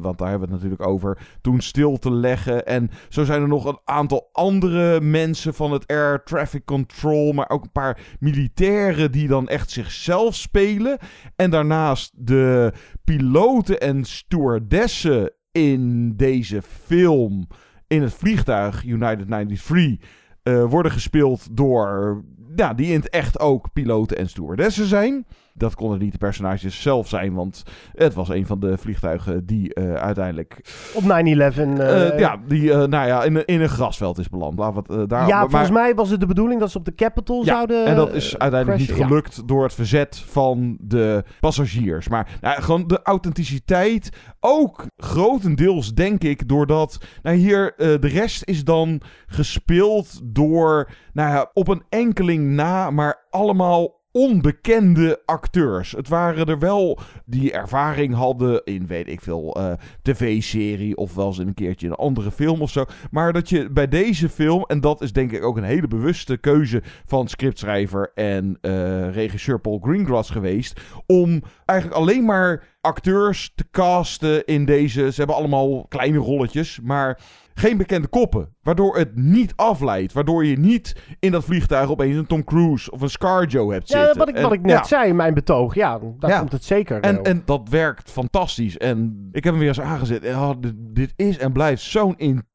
want daar hebben we het natuurlijk over, toen stil te leggen. En zo zijn er nog een aantal andere mensen van het Air Traffic Control, maar ook een paar militairen die dan echt zichzelf spelen. En daarnaast de piloten en stewardessen in deze film in het vliegtuig United 93 eh, worden gespeeld door ja, die in het echt ook piloten en stewardessen zijn. Dat konden niet de personages zelf zijn, want het was een van de vliegtuigen die eh, uiteindelijk Op 9-11. eh, eh, ja, die nou ja, in, een- in een grasveld is beland. Daar ja, maar- volgens mij was het de bedoeling dat ze op de Capitol ja, zouden. en dat is uiteindelijk niet. Ja. gelukt door het verzet van de passagiers. Maar nou, gewoon de authenticiteit, ook grotendeels denk ik, doordat nou, hier de rest is dan gespeeld door, nou ja, op een enkeling na, maar allemaal onbekende acteurs. Het waren er wel die ervaring hadden in, weet ik veel, eh, tv-serie of wel eens een keertje een andere film of zo. Maar dat je bij deze film, en dat is denk ik ook een hele bewuste keuze van scriptschrijver en eh, regisseur Paul Greengrass geweest, om eigenlijk alleen maar acteurs te casten in deze. Ze hebben allemaal kleine rolletjes, maar geen bekende koppen. Waardoor het niet afleidt. Waardoor je niet in dat vliegtuig opeens een Tom Cruise of een Scarjo hebt Ja, zitten. wat ik, wat En- ik net ja. zei in mijn betoog. Ja, daar Ja. komt het zeker. En, en dat werkt fantastisch. En ik heb hem weer eens aangezet. En, oh, dit, dit is en blijft zo'n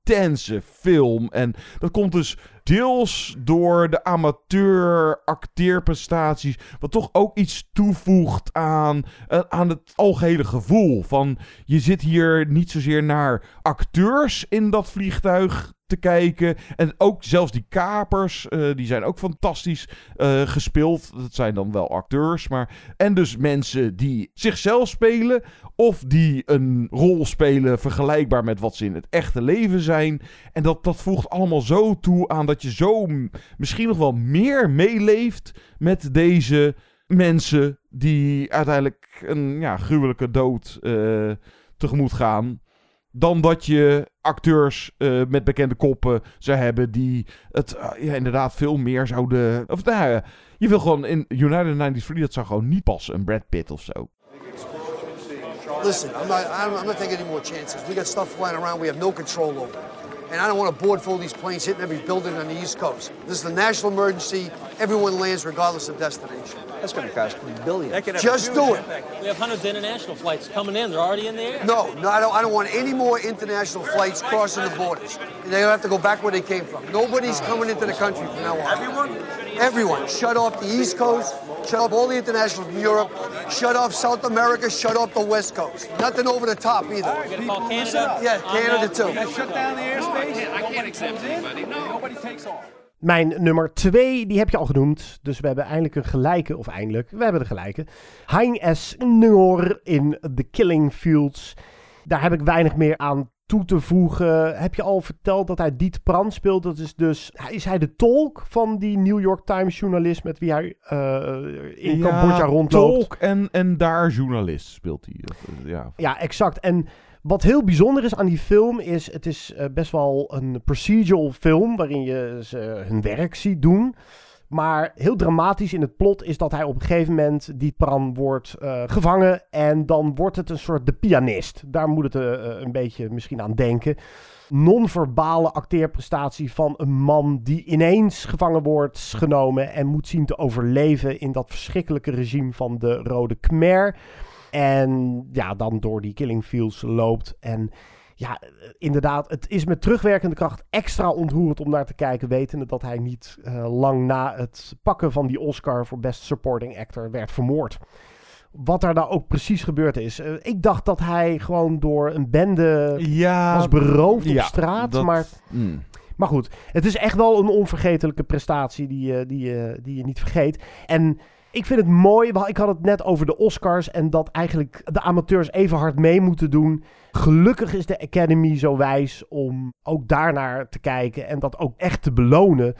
intense film. En dat komt dus deels door de amateur acteerprestaties. Wat toch ook iets toevoegt aan, eh, aan het algehele gevoel. Van je zit hier niet zozeer naar acteurs in dat vliegtuig te kijken. En ook zelfs die kapers, eh, die zijn ook fantastisch eh, gespeeld. Dat zijn dan wel acteurs, maar... En dus mensen die zichzelf spelen... of die een rol spelen vergelijkbaar met wat ze in het echte leven zijn. En dat, dat voegt allemaal zo toe aan dat je zo misschien nog wel meer meeleeft... met deze mensen die uiteindelijk een ja, gruwelijke dood eh, tegemoet gaan dan dat je acteurs eh, met bekende koppen zou hebben die het eh, ja, inderdaad veel meer zouden... Of nou ja, je wil gewoon in United 93, dat zou gewoon niet passen, een Brad Pitt of zo. Listen, I'm not, I'm not taking any more chances. We got stuff flying around we have no control over. And I don't want a board full of these planes hitting every building on the East Coast. This is a national emergency. Everyone lands regardless of destination. That's going to cost billions. Just do it. We have hundreds of international flights coming in. They're already in the air. No, no, I don't, I don't want any more international flights crossing the borders. And they have to go back where they came from. Nobody's coming into the country from now on. Everyone? Everyone. Shut off the East Coast. Shut off all the internationals from Europe. Shut off South America. Shut off the West Coast. Nothing over the top either. Call Canada. Yeah, Canada too. Shut down the airspace. I can't accept anybody. No. Nobody takes off. Mijn nummer 2, die heb je al genoemd. Dus we hebben eindelijk een gelijke, of eindelijk, we hebben de gelijke. Hein S. Noor in The Killing Fields. Daar heb ik weinig meer aan toe te voegen. Heb je al verteld dat hij Diet Pran speelt? Dat is dus, is hij de tolk van die New York Times journalist met wie hij uh, in ja, Cambodja rondloopt? tolk en, en daar journalist speelt hij. Ja. ja, exact. En wat heel bijzonder is aan die film is, het is uh, best wel een procedural film waarin je ze hun werk ziet doen. Maar heel dramatisch in het plot is dat hij op een gegeven moment, die Pran, wordt uh, gevangen. En dan wordt het een soort de pianist. Daar moet het uh, een beetje misschien aan denken. Non-verbale acteerprestatie van een man die ineens gevangen wordt genomen. En moet zien te overleven in dat verschrikkelijke regime van de Rode Khmer. En ja, dan door die killing fields loopt. En ja, inderdaad, het is met terugwerkende kracht extra ontroerend om naar te kijken, wetende dat hij niet uh, lang na het pakken van die Oscar voor Best Supporting Actor werd vermoord. Wat er nou ook precies gebeurd is. Uh, ik dacht dat hij gewoon door een bende ja, was beroofd ja, op straat. dat- maar, mm. maar goed, het is echt wel een onvergetelijke prestatie die, die, die je niet vergeet. En ik vind het mooi, ik had het net over de Oscars en dat eigenlijk de amateurs even hard mee moeten doen. Gelukkig is de Academy zo wijs om ook daarnaar te kijken en dat ook echt te belonen.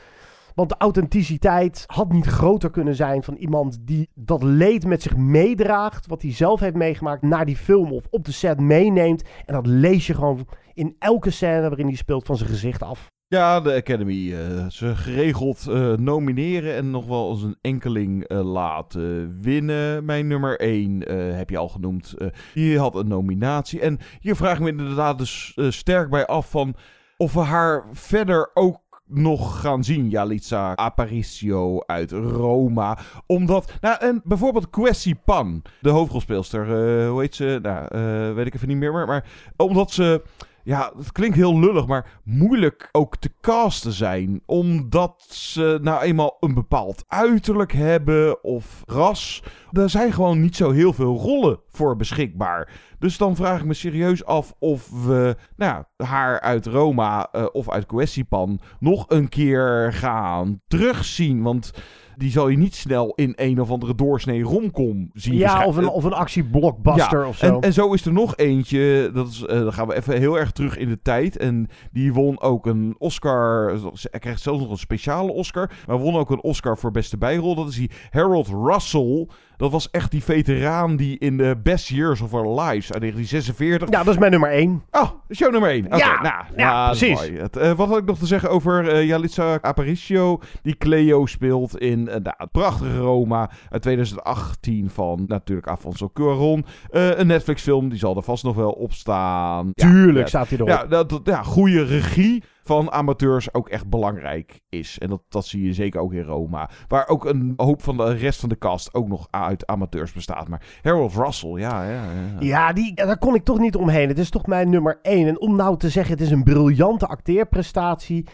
Want de authenticiteit had niet groter kunnen zijn van iemand die dat leed met zich meedraagt, wat hij zelf heeft meegemaakt, naar die film of op de set meeneemt. En dat lees je gewoon in elke scène waarin hij speelt van zijn gezicht af. Ja, de Academy. eh, ze geregeld eh, nomineren en nog wel eens een enkeling eh, laten winnen. Mijn nummer 1 heb je al genoemd. die had een nominatie. En hier vraag ik me inderdaad dus sterk bij af van of we haar verder ook nog gaan zien. Jalitza Aparicio uit Roma. Omdat, nou, en bijvoorbeeld Kwesi Pan, de hoofdrolspeelster, hoe heet ze? Nou, weet ik even niet meer. Maar omdat ze ja, het klinkt heel lullig, maar moeilijk ook te casten zijn. Omdat ze nou eenmaal een bepaald uiterlijk hebben of ras. Er zijn gewoon niet zo heel veel rollen voor beschikbaar. Dus dan vraag ik me serieus af of we nou, ja, haar uit Roma eh, of uit Kwesipan nog een keer gaan terugzien. Want die zal je niet snel in een of andere doorsnee romcom zien. Ja, of een, of een actieblockbuster Ja, of zo. En, en zo is er nog eentje. Dat is, eh, dan gaan we even heel erg terug in de tijd. En die won ook een Oscar. Hij krijgt zelfs nog een speciale Oscar. Maar won ook een Oscar voor beste bijrol. Dat is die Harold Russell. Dat was echt die veteraan die in de Best Years of Our Lives uit 1946. Ja, dat is mijn nummer 1. Oh, jouw nummer 1. Oké, Ja, nou, ja, is precies. eh, wat had ik nog te zeggen over eh Jalitza Aparicio, die Cleo speelt in eh, nou, het prachtige Roma uit 2018 van natuurlijk Afonso Cuarón. Eh, een Netflix-film, die zal er vast nog wel op staan. Tuurlijk ja, staat hij erop. Ja, dat- ja, goede regie van amateurs ook echt belangrijk is. En dat, dat zie je zeker ook in Roma. Waar ook een hoop van de rest van de cast ook nog uit amateurs bestaat. Maar Harold Russell, ja, ja, ja. Ja, die, daar kon ik toch niet omheen. Het is toch mijn nummer 1. En om nou te zeggen, het is een briljante acteerprestatie.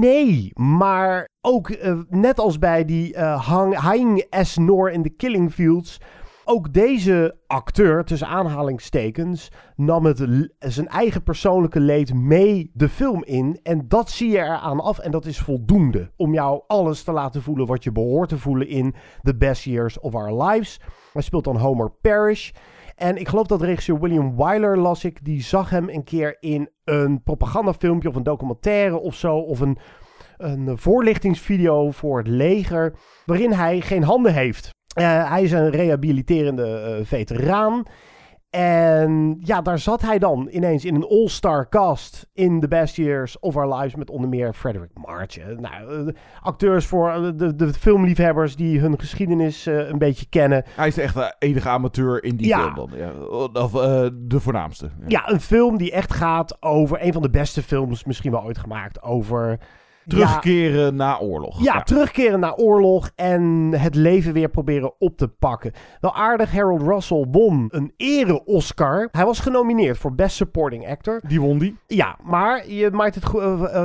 Nee, maar ook eh, net als bij die eh Hang, Hein S. Noor in The Killing Fields. Ook deze acteur, tussen aanhalingstekens, nam het zijn eigen persoonlijke leed mee de film in. En dat zie je eraan af. En dat is voldoende om jou alles te laten voelen wat je behoort te voelen in The Best Years of Our Lives. Hij speelt dan Homer Parrish. En ik geloof dat regisseur William Wyler, las ik, die zag hem een keer in een propagandafilmpje of een documentaire of zo. Of een, een voorlichtingsvideo voor het leger, waarin hij geen handen heeft. Eh, hij is een rehabiliterende eh, veteraan. En ja, daar zat hij dan ineens in een all-star cast in The Best Years of Our Lives met onder meer Frederick March. Nou, eh, acteurs voor de, de filmliefhebbers die hun geschiedenis een beetje kennen. Hij is echt de enige amateur in die Ja. film dan. Ja, of de voornaamste. Ja. Ja, een film die echt gaat over een van de beste films misschien wel ooit gemaakt. Over Terugkeren na oorlog. Ja, terugkeren naar oorlog en het leven weer proberen op te pakken. Wel aardig, Harold Russell won een ere-Oscar. Hij was genomineerd voor Best Supporting Actor. Die won die? Ja, maar je maakt het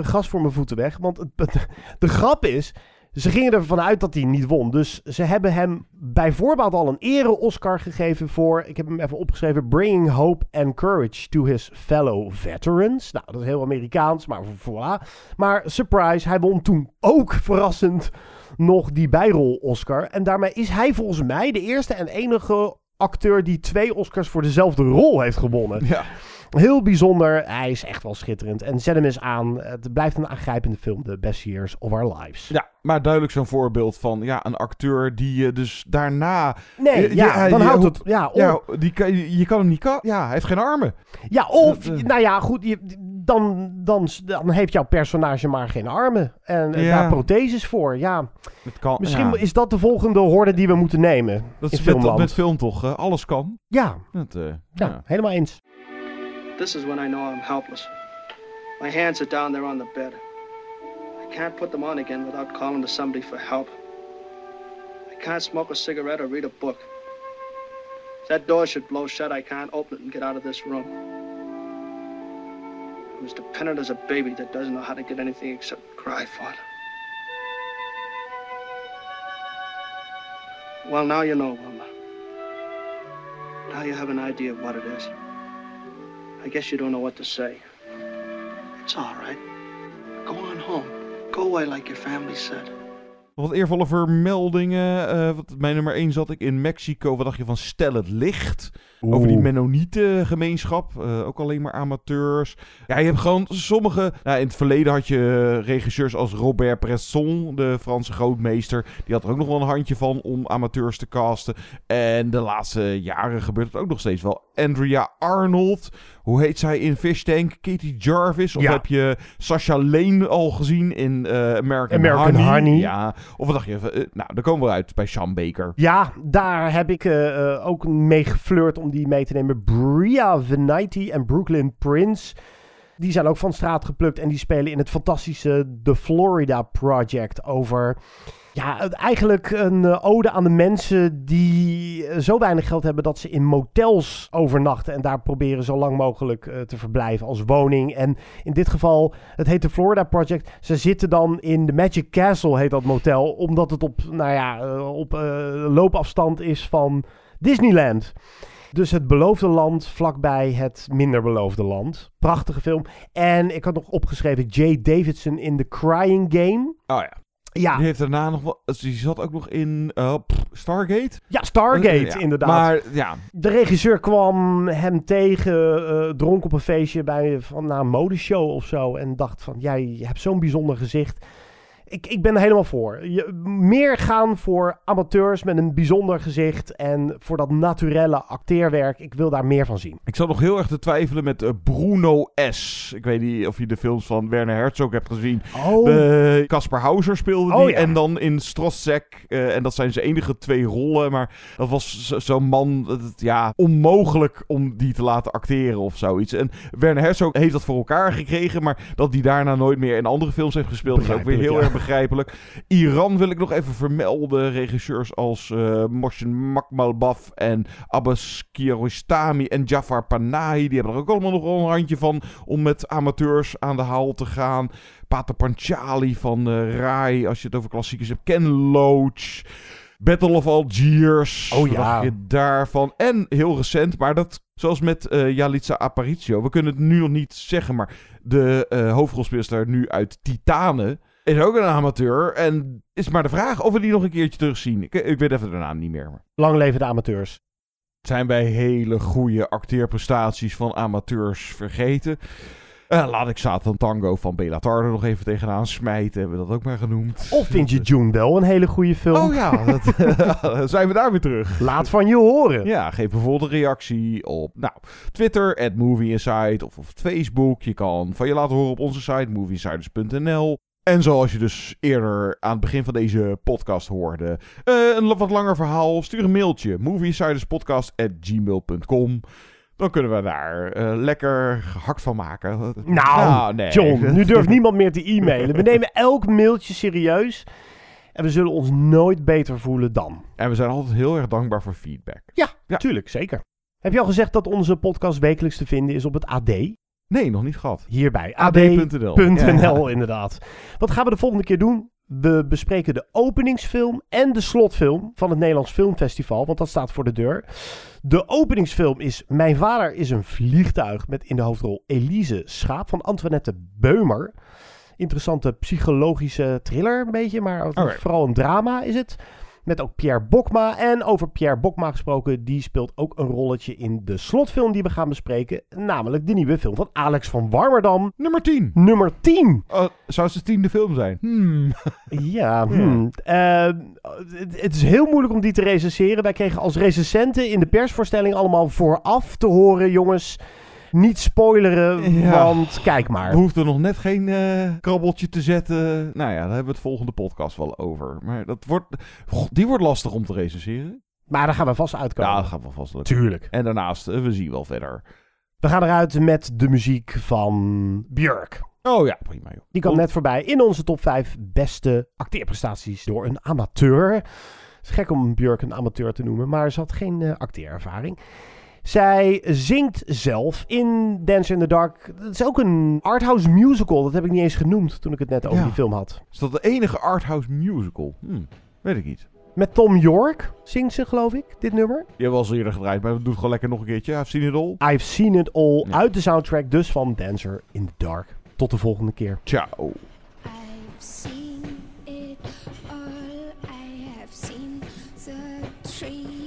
gas voor mijn voeten weg. Want het- de grap is, ze gingen ervan uit dat hij niet won. Dus ze hebben hem bij voorbaat al een ere-Oscar gegeven voor... Ik heb hem even opgeschreven. Bringing Hope and Courage to his fellow veterans. Nou, dat is heel Amerikaans, maar voilà. Maar surprise, hij won toen ook verrassend nog die bijrol-Oscar. En daarmee is hij volgens mij de eerste en enige acteur... die twee Oscars voor dezelfde rol heeft gewonnen. Ja. Heel bijzonder. Hij is echt wel schitterend. En zet hem eens aan. Het blijft een aangrijpende film. The Best Years of Our Lives. Ja, maar duidelijk zo'n voorbeeld van ja, een acteur die je dus daarna... Nee, Je- ja, dan houdt het- ja, die je, je kan hem niet... Ja, hij heeft geen armen. Ja, of, eh, nou ja, goed. Je, dan, dan, dan heeft jouw personage maar geen armen. En eh, Ja. daar protheses voor. Ja, Het kan, misschien ja. is dat de volgende horde die we moeten nemen. Dat is met, met film toch? eh, alles kan. Ja, Dat, eh, ja, helemaal eens. This is when I know I'm helpless. My hands are down there on the bed. I can't put them on again without calling to somebody for help. I can't smoke a cigarette or read a book. If that door should blow shut, I can't open it and get out of this room. I'm as dependent as a baby that doesn't know how to get anything except cry for it. Well, now you know, Wilma. Now you have an idea of what it is. I guess you don't know what to say. It's all right. Go on home. Go away like your family said. Wat eervolle vermeldingen. eh, wat, mijn nummer 1 zat ik in Mexico. Wat dacht je van Stel het Licht? Over die. Mennonietengemeenschap. eh ook alleen maar amateurs. Ja, je hebt gewoon sommige... Nou, in het verleden had je eh, regisseurs als Robert Bresson, de Franse grootmeester. Die had er ook nog wel een handje van om amateurs te casten. En de laatste jaren gebeurt het ook nog steeds wel. Andrea Arnold. Hoe heet zij in Fish Tank? Katie Jarvis? Of Ja. heb je Sasha Lane al gezien in eh, American, American Honey. Ja. Of wat dacht je? eh, nou, daar komen we uit bij Sean Baker. Ja, daar heb ik eh, ook mee geflirt om die mee te nemen. Bria Veniti en Brooklyn Prince. Die zijn ook van straat geplukt en die spelen in het fantastische The Florida Project over... Ja, eigenlijk een eh, ode aan de mensen die eh, zo weinig geld hebben dat ze in motels overnachten en daar proberen zo lang mogelijk eh, te verblijven als woning. En in dit geval, het heet de Florida Project. Ze zitten dan in de Magic Castle, heet dat motel, omdat het op, nou ja, op loopafstand is van Disneyland. Dus het beloofde land vlakbij het minder beloofde land. Prachtige film. En ik had nog opgeschreven Jay Davidson in The Crying Game. Oh ja. Ja. Die heeft daarna nog wel... Die zat ook nog in pff, Stargate? Ja, Stargate, Eh, ja. inderdaad. Maar ja, De regisseur kwam hem tegen, eh dronk op een feestje bij van, na een modeshow of zo. En dacht van, jij hebt zo'n bijzonder gezicht. Ik, ik ben er helemaal voor. Je, meer gaan voor amateurs met een bijzonder gezicht. En voor dat naturelle acteerwerk. Ik wil daar meer van zien. ik zat nog heel erg te twijfelen met eh, Bruno S. Ik weet niet of je de films van Werner Herzog hebt gezien. Oh. De Caspar Hauser speelde die. Oh, ja. En dan in Stroszek. eh, en dat zijn zijn enige twee rollen. Maar dat was zo- zo'n man... dat het, ja, onmogelijk om die te laten acteren of zoiets. En Werner Herzog heeft dat voor elkaar gekregen. Maar dat hij daarna nooit meer in andere films heeft gespeeld... is ook weer heel erg begrijpelijk. Iran wil ik nog even vermelden. Regisseurs als eh Mohsen Makmalbaf en Abbas Kiarostami en Jafar Panahi. Die hebben er ook allemaal nog een handje van om met amateurs aan de haal te gaan. Pater Panchali van eh Rai, als je het over klassiekers hebt. Ken Loach. Battle of Algiers. Oh ja. je daarvan? En heel recent, maar dat zoals met eh Yalitza Aparicio. We kunnen het nu nog niet zeggen, maar de eh hoofdrolspeelster nu uit Titanen is ook een amateur. En is maar de vraag of we die nog een keertje terugzien. Ik, ik weet even de naam niet meer. Maar Lang leven de amateurs. zijn bij hele goede acteerprestaties van amateurs vergeten. Eh, laat ik Satan Tango van Bellatar er nog even tegenaan smijten. Hebben we dat ook maar genoemd. Of vind je June wel een hele goede film? Oh ja, dat, zijn we daar weer terug. Laat van je horen. Ja, geef bijvoorbeeld een reactie op nou, Twitter, at Movie Insight, of op Facebook. Je kan van je laten horen op onze site, movieinsiders.nl. En zoals je dus eerder aan het begin van deze podcast hoorde, eh, een wat langer verhaal, stuur een mailtje, movieinsiderspodcast.gmail.com. Dan kunnen we daar eh, lekker gehakt van maken. Nou, nee. John, nu durft niemand meer te e-mailen. We nemen elk mailtje serieus. En we zullen ons nooit beter voelen dan. En we zijn altijd heel erg dankbaar voor feedback. Ja, natuurlijk, zeker. Heb je al gezegd dat onze podcast wekelijks te vinden is op het AD? Nee, nog niet gehad. Hierbij. AD.nl. AD.nl, inderdaad. Wat gaan we de volgende keer doen? We bespreken de openingsfilm en de slotfilm van het Nederlands Filmfestival, want dat staat voor de deur. De openingsfilm is Mijn vader is een vliegtuig met in de hoofdrol Elise Schaap van Antoinette Beumer. Interessante psychologische thriller een beetje, maar vooral een drama is het. Met ook Pierre Bokma. En over Pierre Bokma gesproken, die speelt ook een rolletje in de slotfilm die we gaan bespreken. Namelijk de nieuwe film van Alex van Warmerdam. Nummer 10. Nummer 10. Oh, zou de tiende film zijn? Hmm. Ja, hmm. Eh, het, het is heel moeilijk om die te recenseren. Wij kregen als recensenten in de persvoorstelling allemaal vooraf te horen, jongens. Niet spoileren, Ja. want kijk maar. We hoefden nog net geen eh, krabbeltje te zetten. Nou ja, daar hebben we het volgende podcast wel over. Maar dat wordt, die wordt lastig om te recenseren. Maar daar gaan we vast uitkomen. Ja, dat gaat wel vast lukken. Tuurlijk. En daarnaast, eh, we zien wel verder. We gaan eruit met de muziek van Björk. Oh ja, prima joh. Die kwam net voorbij in onze top 5 beste acteerprestaties door een amateur. Het is gek om Björk een amateur te noemen, maar ze had geen eh, acteerervaring. Zij zingt zelf in Dance in the Dark. Het is ook een arthouse musical. Dat heb ik niet eens genoemd toen ik het net over Ja. die film had. Is dat de enige arthouse musical? Hm, weet ik niet. Met Tom York zingt ze, geloof ik, dit nummer. Die hebben we al eens eerder gedraaid, maar we doen het gewoon lekker nog een keertje. I've seen it all. I've seen it all uit de soundtrack dus van Dancer in the Dark. Tot de volgende keer. Ciao. seen